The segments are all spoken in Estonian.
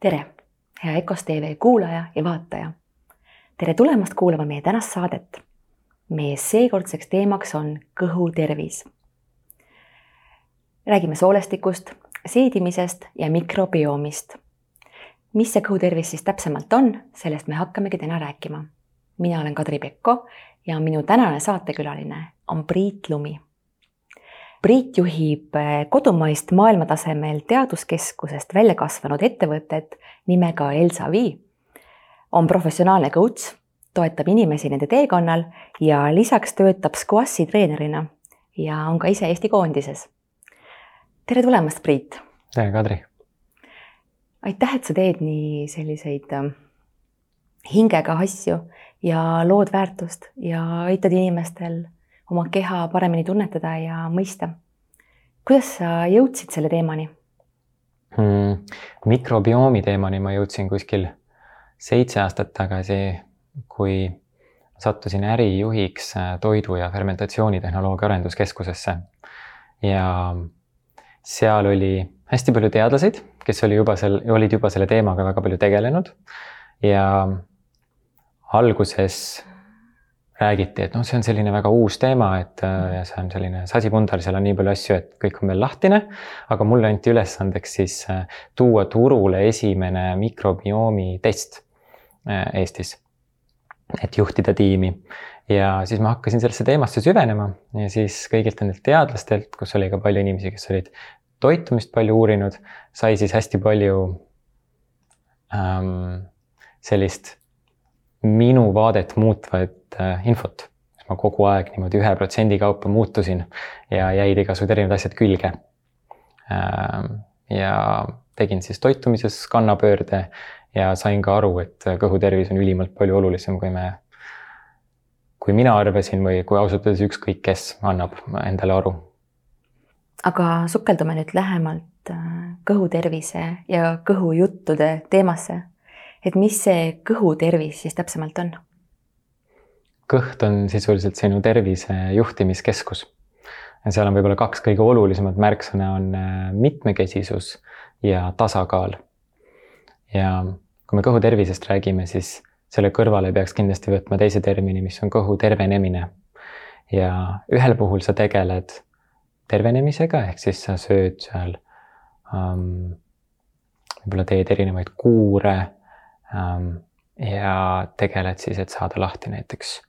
tere, hea EKOS tv kuulaja ja vaataja. tere tulemast kuulama meie tänast saadet. meie seekordseks teemaks on kõhutervis. räägime soolestikust, seedimisest ja mikrobiomist. mis see kõhutervis siis täpsemalt on, sellest me hakkamegi täna rääkima. mina olen Kadri Pekko ja minu tänane saatekülaline on Priit Lumi Priit juhib eh, kodumaist maailmatasemel teaduskeskusest välja kasvanud ettevõtet nimega Elsa Vii. on professionaalne coach, toetab inimesi nende teekonnal ja lisaks töötab squashi treenerina ja on ka ise Eesti koondises. tere tulemast, Priit. tere, Kadri. aitäh, et sa teed nii selliseid äh, hingega asju ja lood väärtust ja aitad inimestel oma keha paremini tunnetada ja mõista. kuidas sa jõudsid selle teemani hmm,? mikrobiomi teemani ma jõudsin kuskil seitse aastat tagasi, kui sattusin ärijuhiks toidu ja fermentatsioonitehnoloogia arenduskeskusesse. ja seal oli hästi palju teadlaseid, kes oli juba seal, olid juba selle teemaga väga palju tegelenud ja alguses räägiti, et noh, see on selline väga uus teema, et äh, ja see on selline sasipundar, seal on nii palju asju, et kõik on veel lahtine. aga mulle anti ülesandeks siis äh, tuua turule esimene mikrobiomi test äh, Eestis. et juhtida tiimi ja siis ma hakkasin sellesse teemasse süvenema ja siis kõigilt nendelt teadlastelt, kus oli ka palju inimesi, kes olid toitumist palju uurinud, sai siis hästi palju ähm, sellist minu vaadet muutvat äh, infot. ma kogu aeg niimoodi ühe protsendi kaupa muutusin ja jäid igasugused erinevad asjad külge. Ähm, ja tegin siis toitumises kannapöörde ja sain ka aru, et kõhutervis on ülimalt palju olulisem, kui me, kui mina arvasin või kui ausalt öeldes ükskõik kes annab endale aru. aga sukeldume nüüd lähemalt äh, kõhutervise ja kõhujuttude teemasse et mis see kõhutervis siis täpsemalt on? kõht on sisuliselt sinu tervise juhtimiskeskus. seal on võib-olla kaks kõige olulisemat märksõna on äh, mitmekesisus ja tasakaal. ja kui me kõhu tervisest räägime, siis selle kõrvale peaks kindlasti võtma teise termini, mis on kõhu tervenemine. ja ühel puhul sa tegeled tervenemisega, ehk siis sa sööd seal um,, võib-olla teed erinevaid kuure ja tegeled siis, et saada lahti näiteks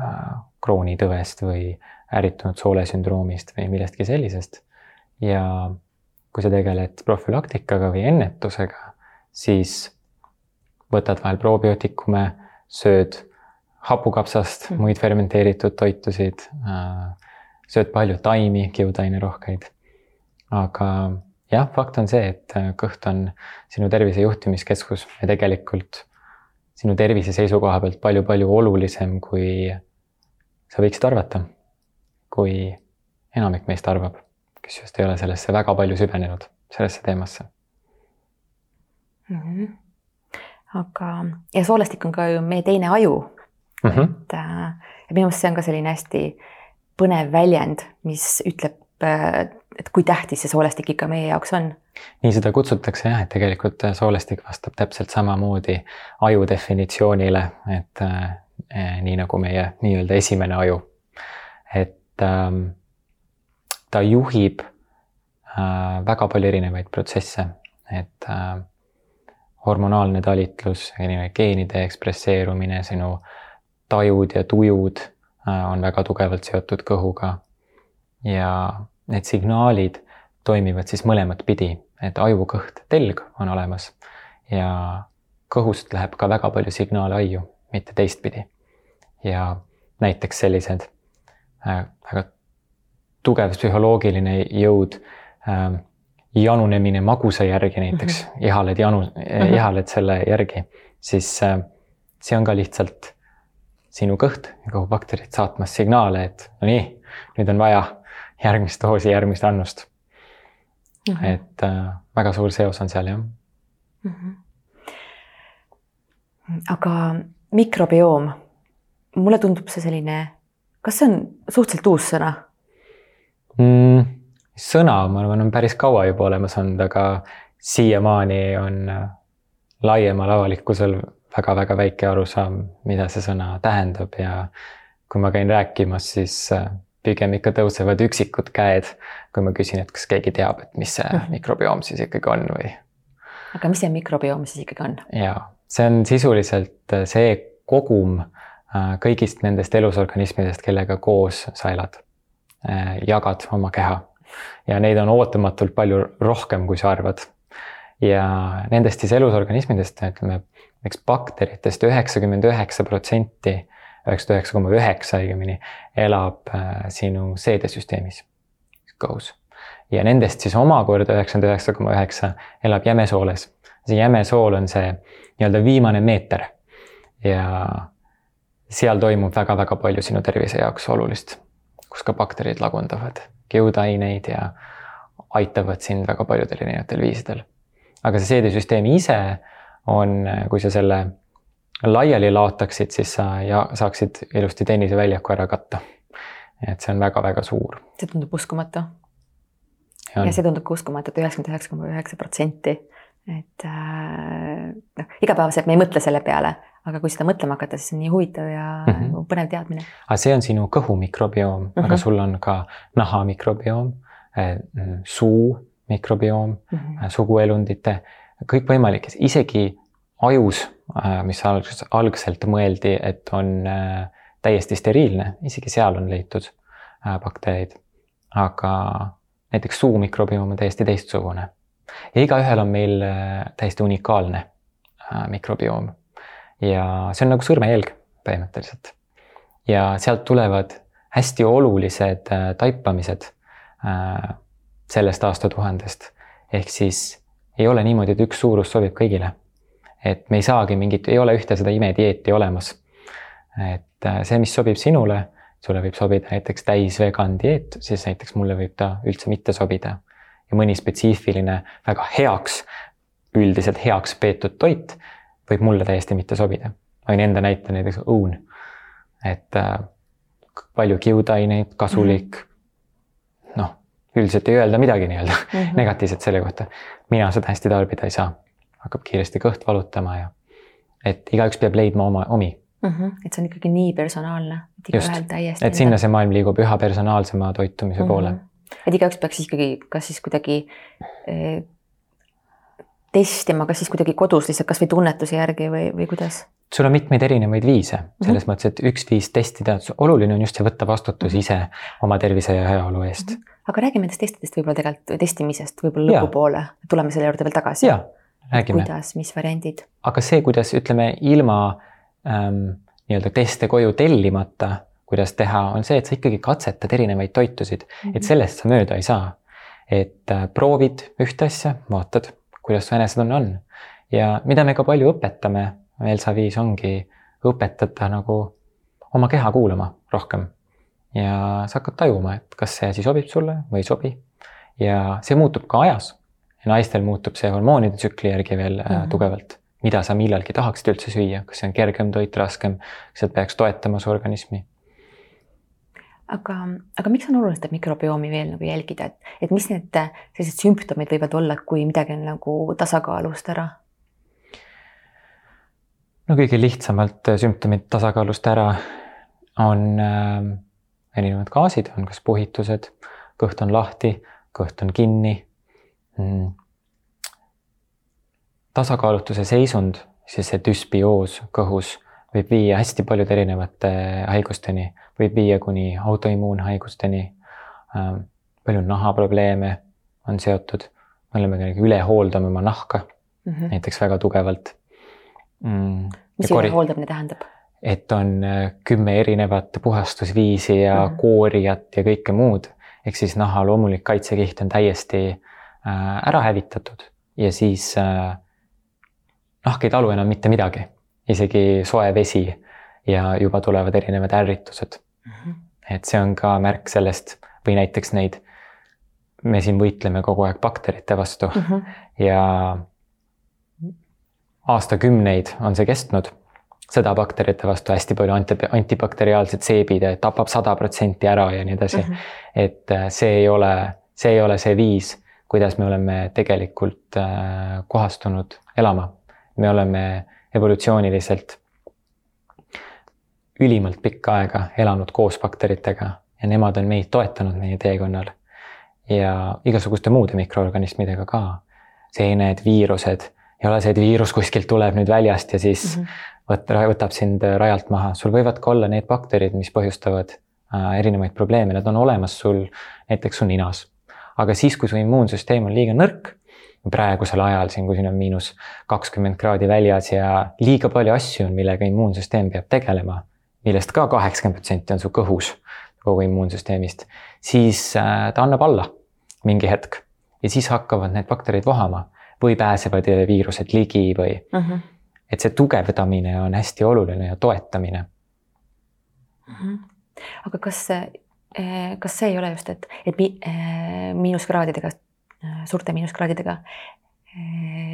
äh, kroonitõvest või ärritunud soolesündroomist või millestki sellisest. ja kui sa tegeled profülaktikaga või ennetusega, siis võtad vahel probiootikume, sööd hapukapsast mm., muid fermenteeritud toitusid, äh, sööd palju taimi, kiudainerohkeid. aga jah, fakt on see, et äh, kõht on sinu tervise juhtimiskeskus ja tegelikult sinu tervise seisukoha pealt palju-palju olulisem, kui sa võiksid arvata. kui enamik meist arvab, kes just ei ole sellesse väga palju süvenenud, sellesse teemasse mm. -hmm. aga, ja soolestik on ka ju meie teine aju mm. -hmm. et äh, minu meelest see on ka selline hästi põnev väljend, mis ütleb äh, et kui tähtis see soolestik ikka meie jaoks on? nii seda kutsutakse jah, et tegelikult äh, soolestik vastab täpselt samamoodi aju definitsioonile, et äh, eh, nii nagu meie nii-öelda esimene aju. et ähm, ta juhib äh, väga palju erinevaid protsesse, et äh, hormonaalne talitlus, geenide ekspresseerumine, sinu tajud ja tujud äh, on väga tugevalt seotud kõhuga ja need signaalid toimivad siis mõlemat pidi, et ajukõht, telg on olemas ja kõhust läheb ka väga palju signaale aiu, mitte teistpidi. ja näiteks sellised äh, väga tugev psühholoogiline jõud äh,, janunemine magusa järgi näiteks mm, -hmm. ihaled janu mm, -hmm. ihaled selle järgi, siis äh, see on ka lihtsalt sinu kõht ja kõhubakterid saatmas signaale, et no nii, nüüd on vaja järgmist doosi, järgmist annust mm. -hmm. et äh, väga suur seos on seal jah mm. -hmm. aga mikrobioom, mulle tundub see selline, kas see on suhteliselt uus sõna mm,? sõna, ma arvan, on päris kaua juba olemas olnud, aga siiamaani on äh, laiemal avalikkusel väga-väga väike arusaam, mida see sõna tähendab ja kui ma käin rääkimas, siis äh, pigem ikka tõusevad üksikud käed, kui ma küsin, et kas keegi teab, et mis see mhm. mikrobioom siis ikkagi on või. aga mis see mikrobioom siis ikkagi on? ja see on sisuliselt see kogum kõigist nendest elusorganismidest, kellega koos sa elad, jagad oma keha ja neid on ootamatult palju rohkem, kui sa arvad. ja nendest siis elusorganismidest, ütleme, eks bakteritest üheksakümmend üheksa protsenti, üheksakümmend üheksa koma üheksa õigemini, elab äh, sinu seedesüsteemis, kõhus. ja nendest siis omakorda üheksakümmend üheksa koma üheksa elab jämesooles. see jämesool on see nii-öelda viimane meeter ja seal toimub väga-väga palju sinu tervise jaoks olulist, kus ka bakterid lagundavad kiudaineid ja aitavad sind väga paljudel erinevatel viisidel. aga see seedisüsteem ise on, kui sa selle laiali laotaksid, siis sa ja saaksid ilusti tenniseväljaku ära katta. et see on väga-väga suur. see tundub uskumatu. ja see tundub ka uskumatu et, üheksakümmend üheksa koma üheksa protsenti, et äh, noh, igapäevaselt me ei mõtle selle peale, aga kui seda mõtlema hakata, siis on nii huvitav ja mm -hmm. põnev teadmine. aga see on sinu kõhu mikrobioom mm, -hmm. aga mhm. sul on ka naha mikrobioom, eh, suu mikrobioom mm, -hmm. suguelundite, kõikvõimalikes, isegi ajus, äh, mis algselt, algselt mõeldi, et on äh, täiesti steriilne, isegi seal on leitud bakterid. aga näiteks suu mikrobioom on täiesti teistsugune. ja igaühel on meil täiesti unikaalne mikrobioom ja see on nagu sõrmejälg põhimõtteliselt. ja sealt tulevad hästi olulised äh, taipamised äh, sellest aastatuhandest. ehk siis ei ole niimoodi, et üks suurus sobib kõigile. Et me ei saagi mingit, ei ole ühte seda imedieeti olemas. et äh, see, mis sobib sinule, sulle võib sobida näiteks täisvegan dieet, siis näiteks mulle võib ta üldse mitte sobida. ja mõni spetsiifiline, väga heaks, üldiselt heaks peetud toit võib mulle täiesti mitte sobida. võin enda näite näiteks õun. et äh, palju kiudaineid, kasulik mm. -hmm. noh, üldiselt ei öelda midagi nii-öelda mm -hmm. negatiivset selle kohta. mina seda hästi tarbida ei saa. Hakkab kiiresti kõht valutama ja et igaüks peab leidma oma, omi mm. -hmm. et see on ikkagi nii personaalne. just, et sinna see maailm liigub üha personaalsema toitumise mm -hmm. poole. et igaüks peaks ikkagi, kas siis kuidagi eh, testima, kas siis kuidagi kodus lihtsalt kasvõi tunnetuse järgi või, või kuidas? sul on mitmeid erinevaid viise selles mm -hmm. mõttes, et üks viis testida, oluline on just see võtta vastutus mm -hmm. ise oma tervise ja heaolu eest mm. -hmm. aga räägime nendest testidest võib-olla tegelikult, testimisest võib-olla lõpupoole, tuleme selle juurde veel tagasi. jaa, räägime. kuidas, mis variandid? aga see, kuidas ütleme ilma ähm, nii-öelda teste koju tellimata, kuidas teha, on see, et sa ikkagi katsetad erinevaid toitusid mm, -hmm. et mhm. sellest sa mööda ei saa. et äh, proovid ühte asja, vaatad kuidas su enesetunne on. ja mida me ka palju õpetame, Elsa viis ongi õpetada nagu oma keha kuulama rohkem. ja sa hakkad tajuma, et kas see asi sobib sulle või ei sobi. ja see muutub ka ajas. Naistel muutub see hormoonide tsükli järgi veel mm -hmm. tugevalt. mida sa millalgi tahaksid üldse süüa, kas see on kergem toit, raskem, kas see peaks toetama su organismi aga, aga miks on oluline seda mikrobiomi veel nagu jälgida, et, et mis need sellised sümptomid võivad olla, kui midagi on nagu tasakaalust ära? no kõige lihtsamalt sümptomid tasakaalust ära on äh, erinevad gaasid, on kas puhitused, kõht on lahti, kõht on kinni. Tasakaalutuse seisund, siis see düsbioos kõhus võib viia hästi paljude erinevate haigusteni, võib viia kuni autoimmuunhaigusteni. Ähm, palju nahaprobleeme on seotud, me oleme üle hooldame oma nahka mm -hmm. näiteks väga tugevalt mm,. mis üle hooldamine tähendab? et on äh, kümme erinevat puhastusviisi ja mm -hmm. koorijat ja kõike muud, ehk siis naha loomulik kaitsekiht on täiesti äh, ära hävitatud ja siis äh, nahk ei talu enam mitte midagi isegi soe vesi ja juba tulevad erinevad ärritused mm. -hmm. et see on ka märk sellest või näiteks neid, me siin võitleme kogu aeg bakterite vastu mm -hmm. ja aastakümneid on see kestnud, sõda bakterite vastu, hästi palju anti, antibakteriaalsed seebid, tapab sada protsenti ära ja nii edasi mm. -hmm. et äh, see ei ole, see ei ole see viis, kuidas me oleme tegelikult äh, kohastunud elama me oleme evolutsiooniliselt ülimalt pikka aega elanud koos bakteritega ja nemad on meid toetanud meie teekonnal. ja igasuguste muude mikroorganismidega ka. seened, viirused, ei ole see, et viirus kuskilt tuleb nüüd väljast ja siis mm -hmm. võt-, võtab sind rajalt maha, sul võivad ka olla need bakterid, mis põhjustavad äh, erinevaid probleeme, need on olemas sul näiteks su ninas. Aga siis, kui su immuunsüsteem on liiga nõrk praegusel ajal siin, kui siin on miinus kakskümmend kraadi väljas ja liiga palju asju on, millega immuunsüsteem peab tegelema, millest ka kaheksakümmend protsenti on su kõhus kogu immuunsüsteemist, siis äh, ta annab alla mingi hetk ja siis hakkavad need bakterid vohama või pääsevad viirused ligi või mm. -hmm. et see tugevdamine on hästi oluline ja toetamine mm. -hmm. aga kas, kas see ei ole just, et, et äh, miinuskraadidega, suurte miinuskraadidega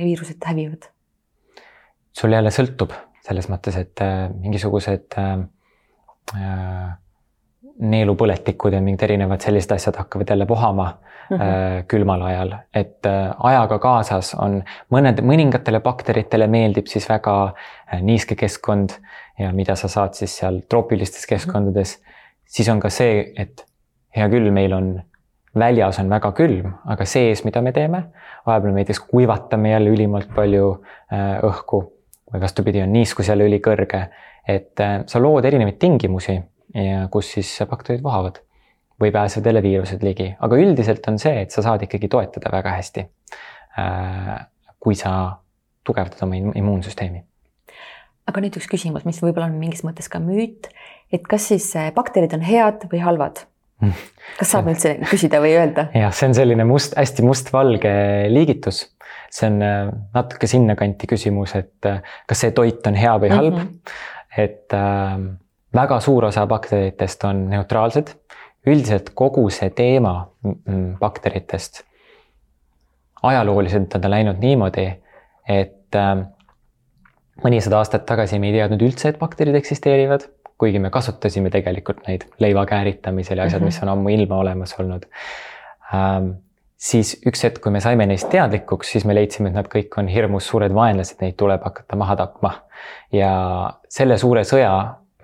viirused hävivad? sul jälle sõltub selles mõttes, et mingisugused äh, neelupõletikud ja mingid erinevad sellised asjad hakkavad jälle vohama mm -hmm. külmal ajal, et äh, ajaga kaasas on mõned, mõningatele bakteritele meeldib siis väga äh, niiske keskkond ja mida sa saad siis seal troopilistes keskkondades mm. -hmm. Siis on ka see, et hea küll, meil on väljas on väga külm, aga sees, mida me teeme, vahepeal näiteks kuivatame jälle ülimalt palju õhku või vastupidi, on niiskus jälle ülikõrge, et sa lood erinevaid tingimusi kus siis bakterid vohavad või pääsevad jälle viirused ligi, aga üldiselt on see, et sa saad ikkagi toetada väga hästi. Äh, kui sa tugevdad oma immuunsüsteemi. aga nüüd üks küsimus, mis võib-olla on mingis mõttes ka müüt, et kas siis äh, bakterid on head või halvad? Kas saab üldse küsida või öelda? jah, see on selline must, hästi mustvalge liigitus. see on äh, natuke sinnakanti küsimus, et kas see toit on hea või halb mm. -hmm. et äh, väga suur osa bakteritest on neutraalsed. üldiselt kogu see teema bakteritest, ajalooliselt on ta läinud niimoodi, et äh, mõnisada aastat tagasi me ei teadnud üldse, et bakterid eksisteerivad, kuigi me kasutasime tegelikult neid leiva kääritamisel ja asjad, mis on ammuilma olemas olnud ähm, siis üks hetk, kui me saime neist teadlikuks, siis me leidsime, et nad kõik on hirmus suured vaenlased, neid tuleb hakata maha tapma. ja selle suure sõja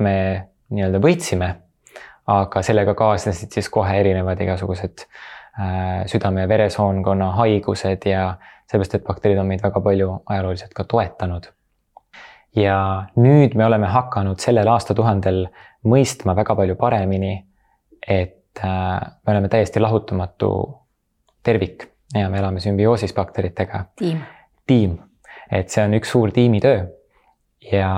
me nii-öelda võitsime. aga sellega kaasnesid siis kohe erinevad igasugused äh, südame ja veresoonkonna haigused ja sellepärast, et bakterid on meid väga palju ajalooliselt ka toetanud. Ja nüüd me oleme hakanud sellel aastatuhandel mõistma väga palju paremini, et äh, me oleme täiesti lahutamatu tervik ja me elame sümbioosis bakteritega. tiim. tiim, et see on üks suur tiimitöö ja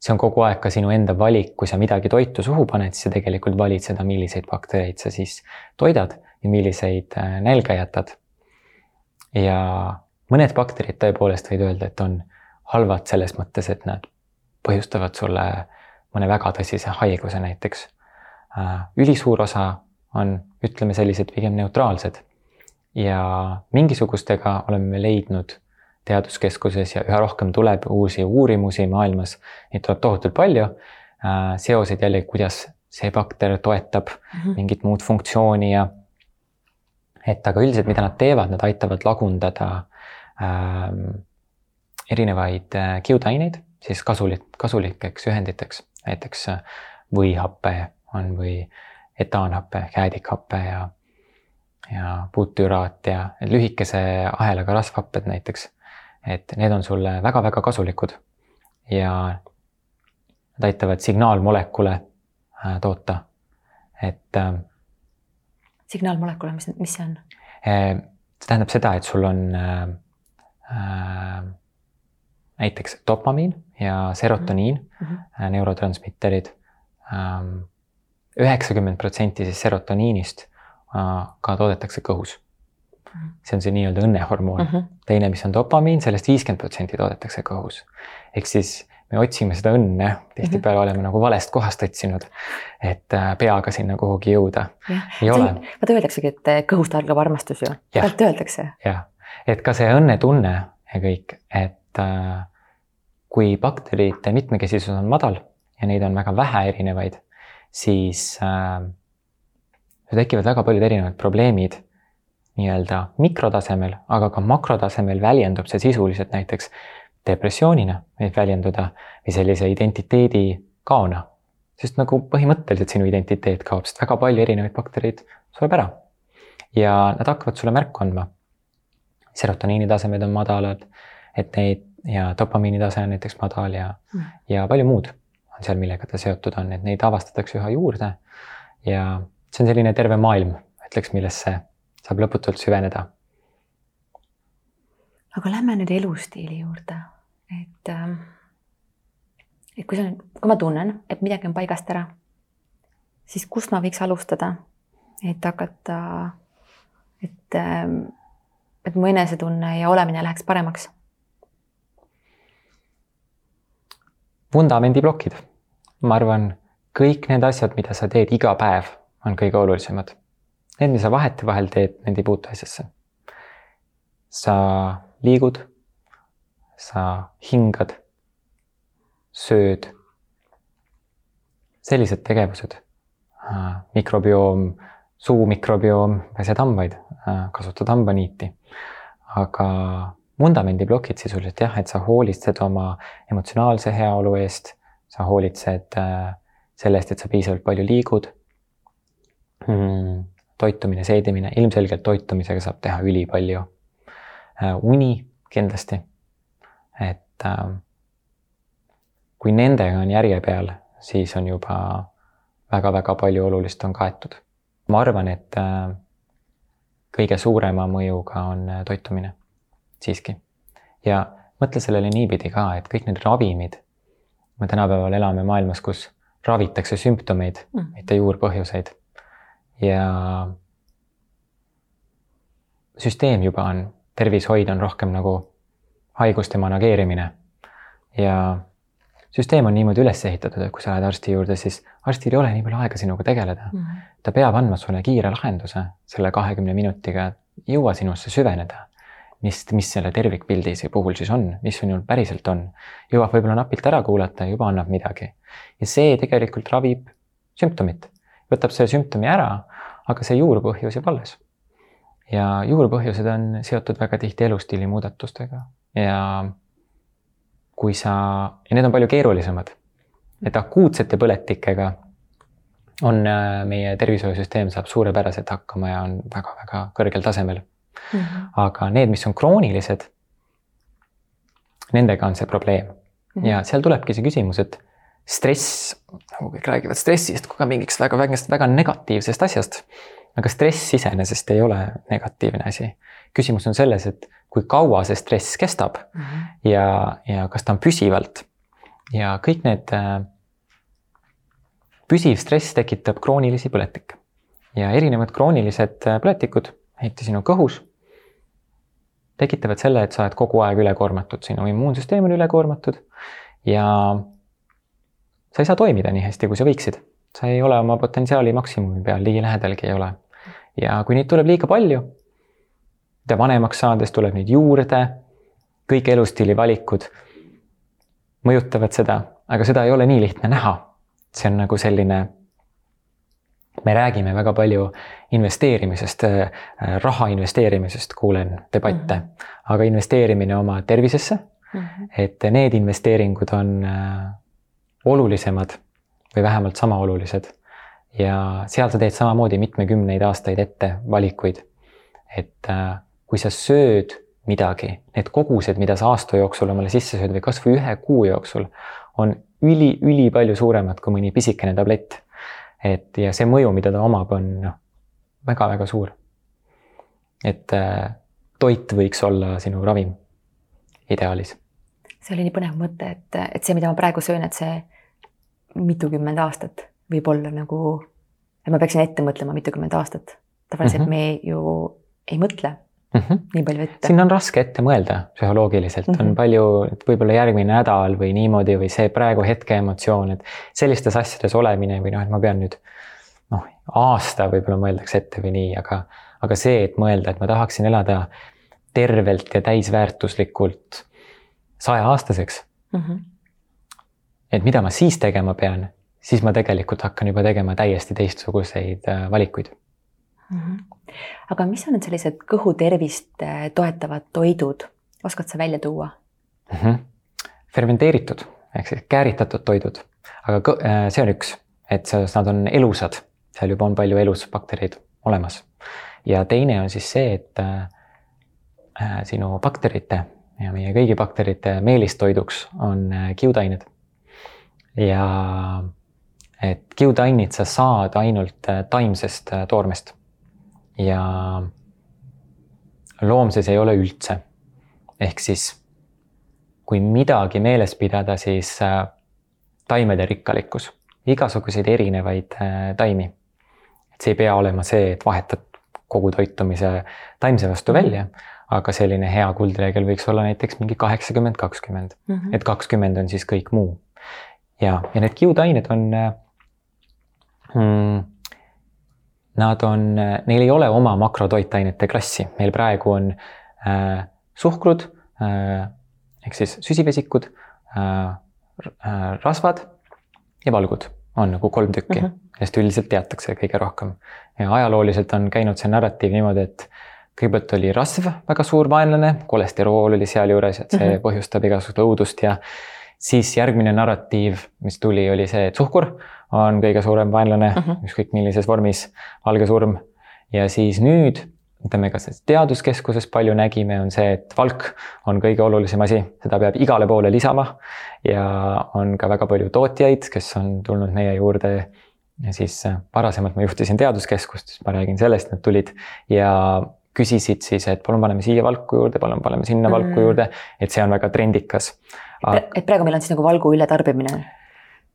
see on kogu aeg ka sinu enda valik, kui sa midagi toitu suhu paned, siis sa tegelikult valid seda, milliseid baktereid sa siis toidad ja milliseid äh, nälga jätad. ja mõned bakterid tõepoolest võid öelda, et on halvad selles mõttes, et nad põhjustavad sulle mõne väga tõsise haiguse näiteks. Äh, ülisuur osa on, ütleme sellised pigem neutraalsed ja mingisugustega oleme leidnud teaduskeskuses ja üha rohkem tuleb uusi uurimusi maailmas, neid tuleb tohutult palju. Äh, seoseid jälle, kuidas see bakter toetab mm -hmm. mingit muud funktsiooni ja et aga üldiselt, mida nad teevad, nad aitavad lagundada ähm, erinevaid äh, kiudaineid siis kasulik, kasulikeks ühenditeks, näiteks äh, võihappe on või etaanhappe, jäädikhappe ja, ja butüraat ja lühikese ahelaga rasvhapped näiteks et need on sulle väga-väga kasulikud ja nad aitavad signaalmolekule äh, toota, et. Signaalmolekule, mis, mis see on? See tähendab seda, et sul on äh, näiteks dopamiin ja serotoniin mm, -hmm. neurotransmitterid ähm,. üheksakümmend protsenti siis serotoniinist äh, ka toodetakse kõhus see on see nii-öelda õnnehormoon mm. -hmm. teine, mis on dopamiin sellest, sellest viiskümmend protsenti toodetakse kõhus. ehk siis me otsime seda õnne, tihtipeale -hmm. oleme nagu valest kohast otsinud, et äh, peaga sinna kuhugi jõuda. vaata öeldaksegi, et kõhust algab armastus ju, tegelikult öeldakse. jah, et ka see õnnetunne ja kõik, et kui bakterite mitmekesisus on madal ja neid on väga vähe erinevaid, siis äh, tekivad väga paljud erinevad probleemid nii-öelda mikrotasemel, aga ka makrotasemel väljendub see sisuliselt näiteks depressioonina võib väljenduda või sellise identiteedi kaona. sest nagu põhimõtteliselt sinu identiteet kaob, sest väga palju erinevaid baktereid sureb ära. ja nad hakkavad sulle märku andma. serotoniini tasemed on madalad, et neid ja dopamiini tase on näiteks madal ja mm., ja palju muud on seal, millega ta seotud on, et neid avastatakse üha juurde. ja see on selline terve maailm, ütleks, millesse saab lõputult süveneda. aga lähme nüüd elustiili juurde, et äh, et kui see on, kui ma tunnen, et midagi on paigast ära, siis kust ma võiks alustada, et hakata, et, ähm, et mu enesetunne ja olemine läheks paremaks? Vundamendiplokid, ma arvan, kõik need asjad, mida sa teed iga päev, on kõige olulisemad. Need, mis sa vahetevahel teed, need ei puutu asjasse. sa liigud, sa hingad sööd. sellised tegevused, mikrobioom, suu mikrobioom, pesed hambaid, kasutad hambaniiti. aga vundamendiplokid sisuliselt jah, et sa hoolitsed oma emotsionaalse heaolu eest, sa hoolitsed äh, selle eest, et sa piisavalt palju liigud hmm,. toitumine, seedimine, ilmselgelt toitumisega saab teha ülipalju. Äh, uni kindlasti, et äh, kui nendega on järje peal, siis on juba väga-väga palju olulist on kaetud. ma arvan, et äh, kõige suurema mõjuga on äh, toitumine siiski. ja mõtle sellele niipidi ka, et kõik need ravimid, me tänapäeval elame maailmas, kus ravitakse sümptomeid mm., mitte juurpõhjuseid. ja süsteem juba on, tervishoid on rohkem nagu haiguste manageerimine ja süsteem on niimoodi üles ehitatud, et kui sa lähed arsti juurde, siis arstil ei ole nii palju aega sinuga tegeleda mm. -hmm. ta peab andma sulle kiire lahenduse selle kahekümne minutiga, jõua sinusse süveneda. Mis, mis selle tervikpildi puhul siis on, mis sinul päriselt on. jõuab võib-olla napilt ära kuulata ja juba annab midagi. ja see tegelikult ravib sümptomit, võtab selle sümptomi ära, aga see juurpõhjus jääb alles. ja juurpõhjused on seotud väga tihti elustiili muudatustega ja kui sa, ja need on palju keerulisemad. et akuutsete põletikega on äh, meie tervishoiusüsteem saab suurepäraselt hakkama ja on väga-väga kõrgel tasemel mm. -hmm. aga need, mis on kroonilised, nendega on see probleem mm -hmm. ja seal tulebki see küsimus, et stress, nagu kõik räägivad stressist kui ka mingiks väga, väga, väga negatiivsest asjast. aga stress iseenesest ei ole negatiivne asi. küsimus on selles, et kui kaua see stress kestab mm -hmm. ja, ja kas ta on püsivalt. ja kõik need äh,, püsiv stress tekitab kroonilisi põletikke ja erinevad kroonilised äh, põletikud, eriti sinu kõhus, tekitavad selle, et sa oled kogu aeg ülekoormatud, sinu immuunsüsteem on ülekoormatud ja sa ei saa toimida nii hästi, kui sa võiksid. sa ei ole oma potentsiaali maksimumi peal, ligilähedalgi ei ole. ja kui neid tuleb liiga palju mida vanemaks saades tuleb neid juurde, kõik elustiili valikud mõjutavad seda, aga seda ei ole nii lihtne näha. see on nagu selline, me räägime väga palju investeerimisest, äh, raha investeerimisest, kuulen debatte mm, -hmm. aga investeerimine oma tervisesse mm, -hmm. et need investeeringud on äh, olulisemad või vähemalt sama olulised. ja seal sa teed samamoodi mitmekümneid aastaid ette valikuid. et äh, kui sa sööd midagi, need kogused, mida sa aasta jooksul omale sisse sööd või kasvõi ühe kuu jooksul, on üli, ülipalju suuremad kui mõni pisikene tablett. Et ja see mõju, mida ta omab, on noh, väga-väga suur. et äh, toit võiks olla sinu ravim ideaalis. see oli nii põnev mõte, et, et see, mida ma praegu söön, et see mitukümmend aastat võib olla nagu, et ma peaksin ette mõtlema mitukümmend aastat. tavaliselt mm -hmm. me ju ei mõtle mm. -hmm. nii palju ette. siin on raske ette mõelda psühholoogiliselt mm, -hmm. on mhm. palju, et võib-olla järgmine nädal või niimoodi või see praegu hetke emotsioon, et sellistes asjades olemine või noh, et ma pean nüüd noh, aasta võib-olla mõeldakse ette või nii, aga, aga see, et mõelda, et ma tahaksin elada tervelt ja täisväärtuslikult sajaaastaseks mm. -hmm. et mida ma siis tegema pean, siis ma tegelikult hakkan juba tegema täiesti teistsuguseid äh, valikuid aga mis on need sellised kõhutervist eh, toetavad toidud, oskad sa välja tuua mm? -hmm. fermenteeritud ehk siis kääritatud toidud, aga äh, see on üks, et selles nad on elusad, seal juba on palju elusbaktereid olemas. ja teine on siis see, et äh, äh, sinu bakterite ja meie kõigi bakterite meelistoiduks on kiudained. ja et kiudainid sa saad ainult taimsest toormest ja loomses ei ole üldse. ehk siis kui midagi meeles pidada, siis äh, taimede rikkalikkus, igasuguseid erinevaid äh, taimi. et see ei pea olema see, et vahetad kogu toitumise taimse vastu mhm. välja, aga selline hea kuldreegel võiks olla näiteks mingi kaheksakümmend, kakskümmend, mhm. et kakskümmend on siis kõik muu. ja, ja need kiudained on äh, mm, Nad on, neil ei ole oma makrotoitainete klassi, meil praegu on äh, suhkrud äh,, ehk siis süsivesikud äh,, äh rasvad ja valgud on nagu kolm tükki mm, -hmm. millest üldiselt teatakse kõige rohkem. ja ajalooliselt on käinud see narratiiv niimoodi, et kõigepealt oli rasv väga suur vaenlane, kolesterool oli sealjuures, et see mm -hmm. põhjustab igasugust õudust ja siis järgmine narratiiv, mis tuli, oli see, et suhkur on kõige suurem vaenlane mm -hmm. ükskõik millises vormis, valge surm. ja siis nüüd mida me ka selles teaduskeskuses palju nägime, on see, et valk on kõige olulisem asi, seda peab igale poole lisama. ja on ka väga palju tootjaid, kes on tulnud meie juurde ja siis äh, varasemalt ma juhtisin teaduskeskust, siis ma räägin sellest, nad tulid ja küsisid siis, et palun paneme siia valku juurde, palun paneme sinna valku mm. juurde, et see on väga trendikas. et praegu meil on siis nagu valgu ületarbimine?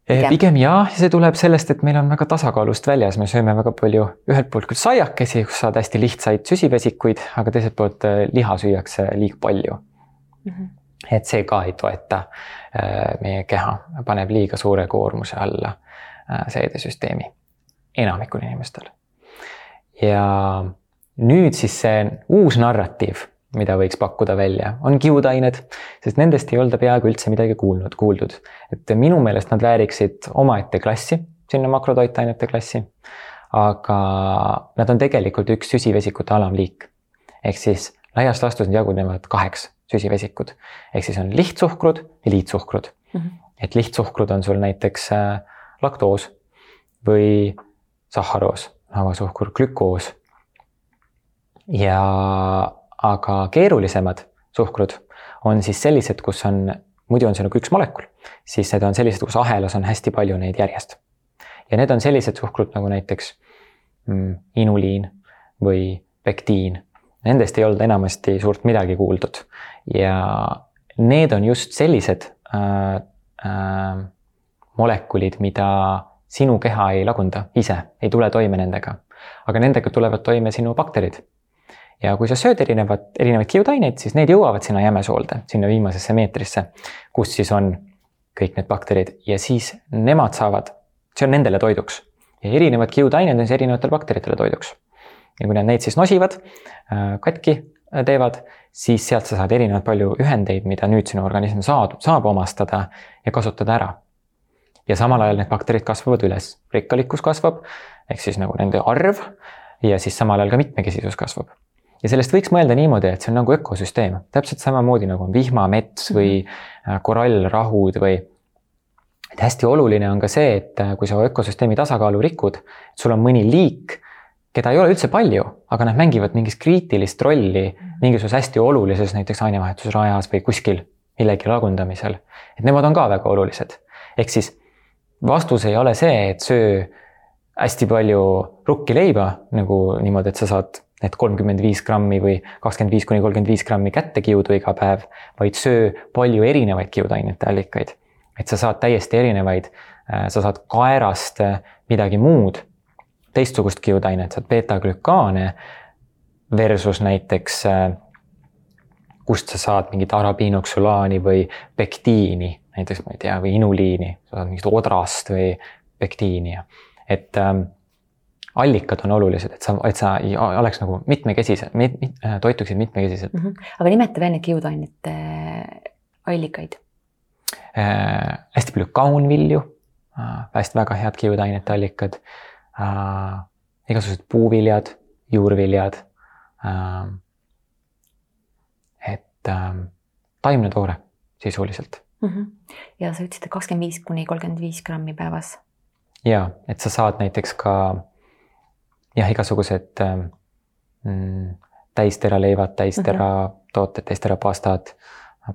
Pigem. pigem jah, see tuleb sellest, et meil on väga tasakaalust väljas, me sööme väga palju ühelt poolt küll saiakesi, kus saad hästi lihtsaid süsivesikuid, aga teiselt poolt äh, liha süüakse liiga palju mm. -hmm. et see ka ei toeta äh, meie keha, paneb liiga suure koormuse alla seedesüsteemi enamikul inimestel. ja nüüd siis see uus narratiiv mida võiks pakkuda välja, on kiudained, sest nendest ei olda peaaegu üldse midagi kuulnud, kuuldud. et minu meelest nad vääriksid omaette klassi, sinna makrotoitainete klassi. aga nad on tegelikult üks süsivesikute alamliik. ehk siis laias laastus nad jagunevad kaheks süsivesikut. ehk siis on lihtsuhkrud ja liitsuhkrud mm. -hmm. et lihtsuhkrud on sul näiteks äh, laktoos või sahharoos, lavasuhkur, glükoos. ja aga keerulisemad suhkrud on siis sellised, kus on, muidu on see nagu üks molekul, siis need on sellised, kus ahelas on hästi palju neid järjest. ja need on sellised suhkrud nagu näiteks mm, inuliin või pektiin. Nendest ei olnud enamasti suurt midagi kuuldud ja need on just sellised äh, äh, molekulid, mida sinu keha ei lagunda ise, ei tule toime nendega. aga nendega tulevad toime sinu bakterid ja kui sa sööd erinevat, erinevaid kiudaineid, siis need jõuavad sinna jämesoolde, sinna viimasesse meetrisse, kus siis on kõik need bakterid ja siis nemad saavad, see on nendele toiduks. ja erinevad kiudained on siis erinevatele bakteritele toiduks. ja kui nad neid siis nosivad, äh, katki äh, teevad, siis sealt sa saad erinevat palju ühendeid, mida nüüd sinu organism saab, saab omastada ja kasutada ära. ja samal ajal need bakterid kasvavad üles, rikkalikkus kasvab, ehk siis nagu nende arv ja siis samal ajal ka mitmekesisus kasvab ja sellest võiks mõelda niimoodi, et see on nagu ökosüsteem, täpselt samamoodi nagu on vihmamets või äh, korallrahud või. et hästi oluline on ka see, et äh, kui sa ökosüsteemi tasakaalu rikud, sul on mõni liik, keda ei ole üldse palju, aga nad mängivad mingit kriitilist rolli mingisuguses hästi olulises näiteks ainevahetusrajas või kuskil millegi lagundamisel. et nemad on ka väga olulised. ehk siis vastus ei ole see, et söö hästi palju rukkileiba nagu niimoodi, et sa saad need kolmkümmend viis grammi või kakskümmend viis kuni kolmkümmend viis grammi kättekiudu iga päev, vaid söö palju erinevaid kiudainete allikaid. et sa saad täiesti erinevaid, äh, sa saad kaerast äh, midagi muud, teistsugust kiudainet, saad beeta-glükaane versus näiteks äh, kust sa saad mingit arabiinoksulaani või pektiini, näiteks ma ei tea, või inuliini, sa saad mingit odrast või pektiini ja et ähm, allikad on olulised, et sa, et sa oleks nagu mitmekesised mit,, mit, äh, toituksid mitmekesiselt mm. -hmm. aga nimeta veel neid kiudainete äh, allikaid äh,. hästi palju kaunvilju äh,, hästi väga head kiudainete allikad äh,. igasugused puuviljad, juurviljad äh,. et äh, taimne toore sisuliselt mm. -hmm. ja sa ütlesid, et kakskümmend viis kuni kolmkümmend viis grammi päevas. ja, et sa saad näiteks ka jah, igasugused mm, täisteraleivad, täistera mm -hmm. tooted, täistera pastad,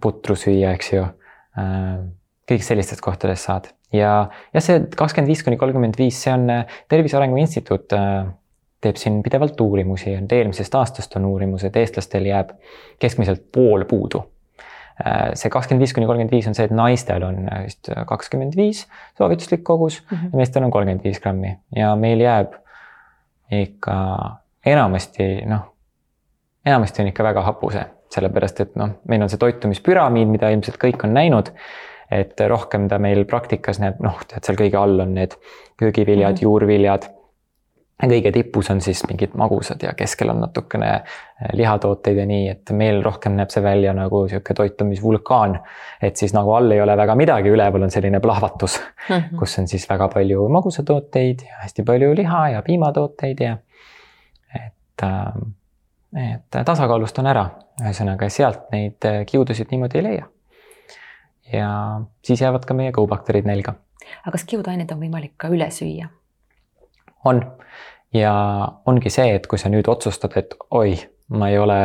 putru süüa, eks ju. kõik sellistest kohtadest saad ja, ja see kakskümmend viis kuni kolmkümmend viis, see on Tervise Arengu Instituut teeb siin pidevalt uurimusi, et eelmisest aastast on uurimused, eestlastel jääb keskmiselt pool puudu. see kakskümmend viis kuni kolmkümmend viis on see, et naistel on vist kakskümmend viis soovituslik kogus mm -hmm. ja meestel on kolmkümmend viis grammi ja meil jääb ikka enamasti noh, enamasti on ikka väga hapu see, sellepärast et noh, meil on see toitumispüramiid, mida ilmselt kõik on näinud et rohkem ta meil praktikas näeb, noh, tead seal kõige all on need köögiviljad mm, -hmm. juurviljad kõige tipus on siis mingid magusad ja keskel on natukene eh, lihatooteid ja nii, et meil rohkem näeb see välja nagu sihuke toitumisvulkaan. et siis nagu all ei ole väga midagi, üleval on selline plahvatus mm, -hmm. kus on siis väga palju magusatooteid ja hästi palju liha ja piimatooteid ja et, äh, et tasakaalustan ära, ühesõnaga sealt neid äh, kiudusid niimoodi ei leia. ja siis jäävad ka meie kõhubakterid nälga. aga kas kiudaineid on võimalik ka üle süüa? On ja ongi see, et kui sa nüüd otsustad, et oi, ma ei ole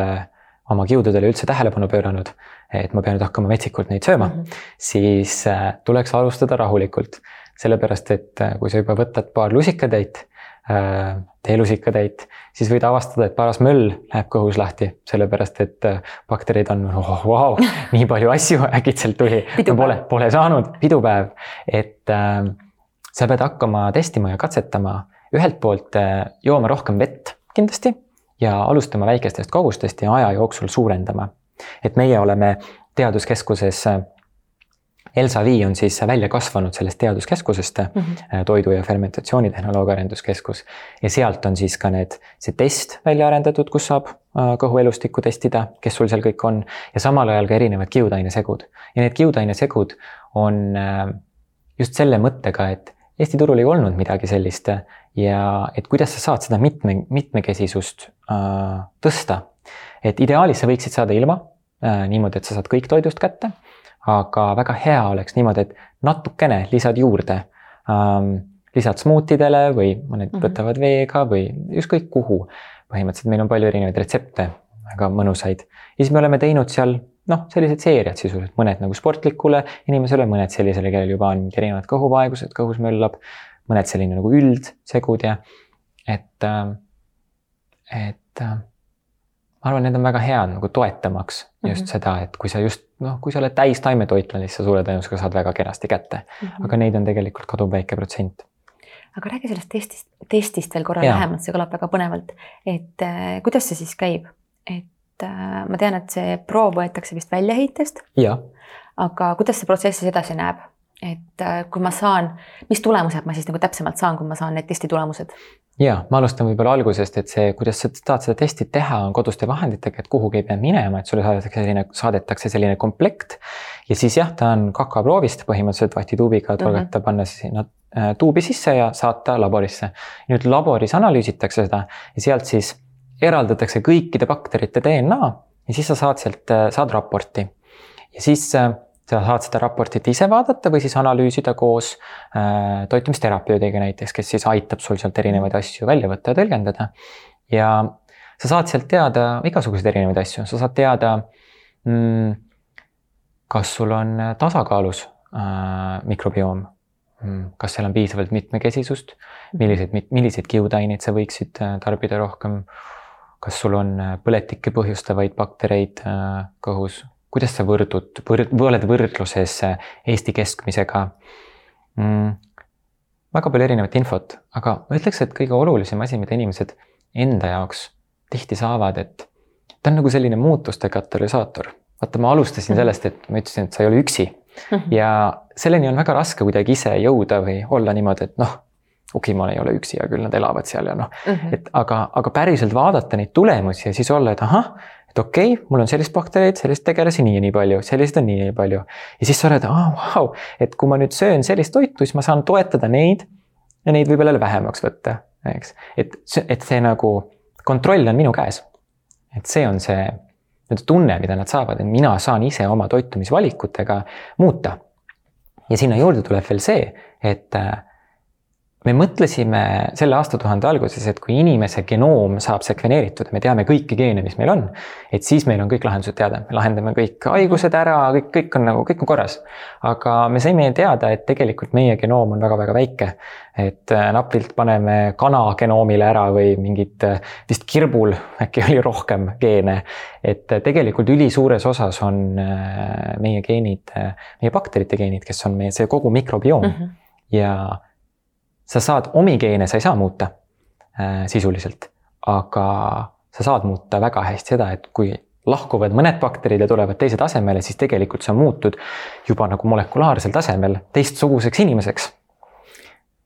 oma kiududele üldse tähelepanu pööranud, et ma pean nüüd hakkama metsikult neid sööma mm, -hmm. siis äh, tuleks alustada rahulikult. sellepärast, et äh, kui sa juba võtad paar lusikatäit, äh, teelusikatäit, siis võid avastada, et paras möll läheb kõhus lahti, sellepärast et bakterid on oh,, vau, nii palju asju äkitselt tuli, pole, pole saanud, pidupäev, et äh, sa pead hakkama testima ja katsetama ühelt poolt äh, jooma rohkem vett kindlasti ja alustama väikestest kogustest ja aja jooksul suurendama. et meie oleme teaduskeskuses äh, Elsa Vii on siis välja kasvanud sellest teaduskeskusest mm, -hmm. toidu ja fermentatsioonitehnoloogia arenduskeskus. ja sealt on siis ka need, see test välja arendatud, kus saab kõhuelustikku testida, kes sul seal kõik on ja samal ajal ka erinevad kiudainesegud. ja need kiudainesegud on just selle mõttega, et Eesti turul ei olnud midagi sellist ja et kuidas sa saad seda mitme, mitmekesisust äh, tõsta. et ideaalis sa võiksid saada ilma äh, niimoodi, et sa saad kõik toidust kätte, aga väga hea oleks niimoodi, et natukene lisad juurde ähm,. lisad smuutidele või mõned mm -hmm. võtavad veega või ükskõik kuhu. põhimõtteliselt meil on palju erinevaid retsepte, väga mõnusaid ja siis me oleme teinud seal noh, sellised seeriad sisuliselt, mõned nagu sportlikule inimesele, mõned sellisele, kellel juba on erinevad kõhuvaegused, kõhus möllab, mõned selline nagu üldsegud ja et, äh, et äh, ma arvan, need on väga head nagu toetamaks just mm -hmm. seda, et kui sa just noh, kui sa oled täis taimetoitlane, siis sa suure tõenäosusega saad väga kenasti kätte mm. -hmm. aga neid on tegelikult kaduvväike protsent. aga räägi sellest testist, testist veel korra lähemalt, see kõlab väga põnevalt. et äh, kuidas see siis käib, et äh, ma tean, et see proov võetakse vist väljaheitest. aga kuidas see protsess siis edasi näeb? Et äh, kui ma saan, mis tulemused ma siis nagu täpsemalt saan, kui ma saan need testi tulemused? ja ma alustan võib-olla algusest, et see, kuidas sa tahad seda testi teha, on koduste vahenditega, et kuhugi ei pea minema, et sulle saadetakse selline, saadetakse selline komplekt. ja siis jah, ta on kakaproovist põhimõtteliselt vahtituubiga torgata mm, -hmm. panna sinna äh, tuubi sisse ja saata laborisse. nüüd laboris analüüsitakse seda ja sealt siis eraldatakse kõikide bakterite DNA ja siis sa saad sealt, äh, saad raporti. ja siis sa saad seda raportit ise vaadata või siis analüüsida koos äh, toitumisterapeudiga näiteks, kes siis aitab sul sealt erinevaid asju välja võtta ja tõlgendada. ja sa saad sealt teada igasuguseid erinevaid asju, sa saad teada mm,, kas sul on tasakaalus äh, mikrobioom mm,, kas seal on piisavalt mitmekesisust, milliseid, milliseid kiudaineid sa võiksid äh, tarbida rohkem, kas sul on äh, põletikke põhjustavaid baktereid kõhus kuidas sa võrdud, võrd-, oled võrdluses Eesti keskmisega mm,? väga palju erinevat infot, aga ma ütleks, et kõige olulisem asi, mida inimesed enda jaoks tihti saavad, et ta on nagu selline muutuste katalüsaator. vaata, ma alustasin mhm. sellest, et ma ütlesin, et sa ei ole üksi. -hmm. ja selleni on väga raske kuidagi ise jõuda või olla niimoodi, et noh, ma ei ole üksi, hea küll, nad elavad seal ja noh mm, -hmm. et aga, aga päriselt vaadata neid tulemusi ja siis olla, et ahah, et okei okay,, mul on sellist baktereid, sellist tegelasi nii ja nii palju, selliseid on nii ja nii palju. ja siis sa oled, aa oh, vau, et kui ma nüüd söön sellist toitu, siis ma saan toetada neid ja neid võib-olla vähemaks võtta, eks. et et see nagu kontroll on minu käes. et see on see nii-öelda tunne, mida nad saavad, et mina saan ise oma toitumisvalikutega muuta. ja sinna juurde tuleb veel see, et äh, me mõtlesime selle aastatuhande alguses, et kui inimese genoom saab sekveneeritud, me teame kõiki geene, mis meil on, et siis meil on kõik lahendused teada, me lahendame kõik haigused ära, kõik, kõik on nagu, kõik on korras. aga me saime teada, et tegelikult meie genoom on väga-väga väike. et äh, napilt paneme kana genoomile ära või mingit, äh, vist kirbul äkki oli rohkem geene. et äh, tegelikult ülisuures osas on meie geenid, meie bakterite geenid, kes on meie see kogu mikrobioom mm -hmm. ja sa saad omi geene, sa ei saa muuta äh, sisuliselt, aga sa saad muuta väga hästi seda, et kui lahkuvad mõned bakterid ja tulevad teised asemele, siis tegelikult sa muutud juba nagu molekulaarsel tasemel teistsuguseks inimeseks.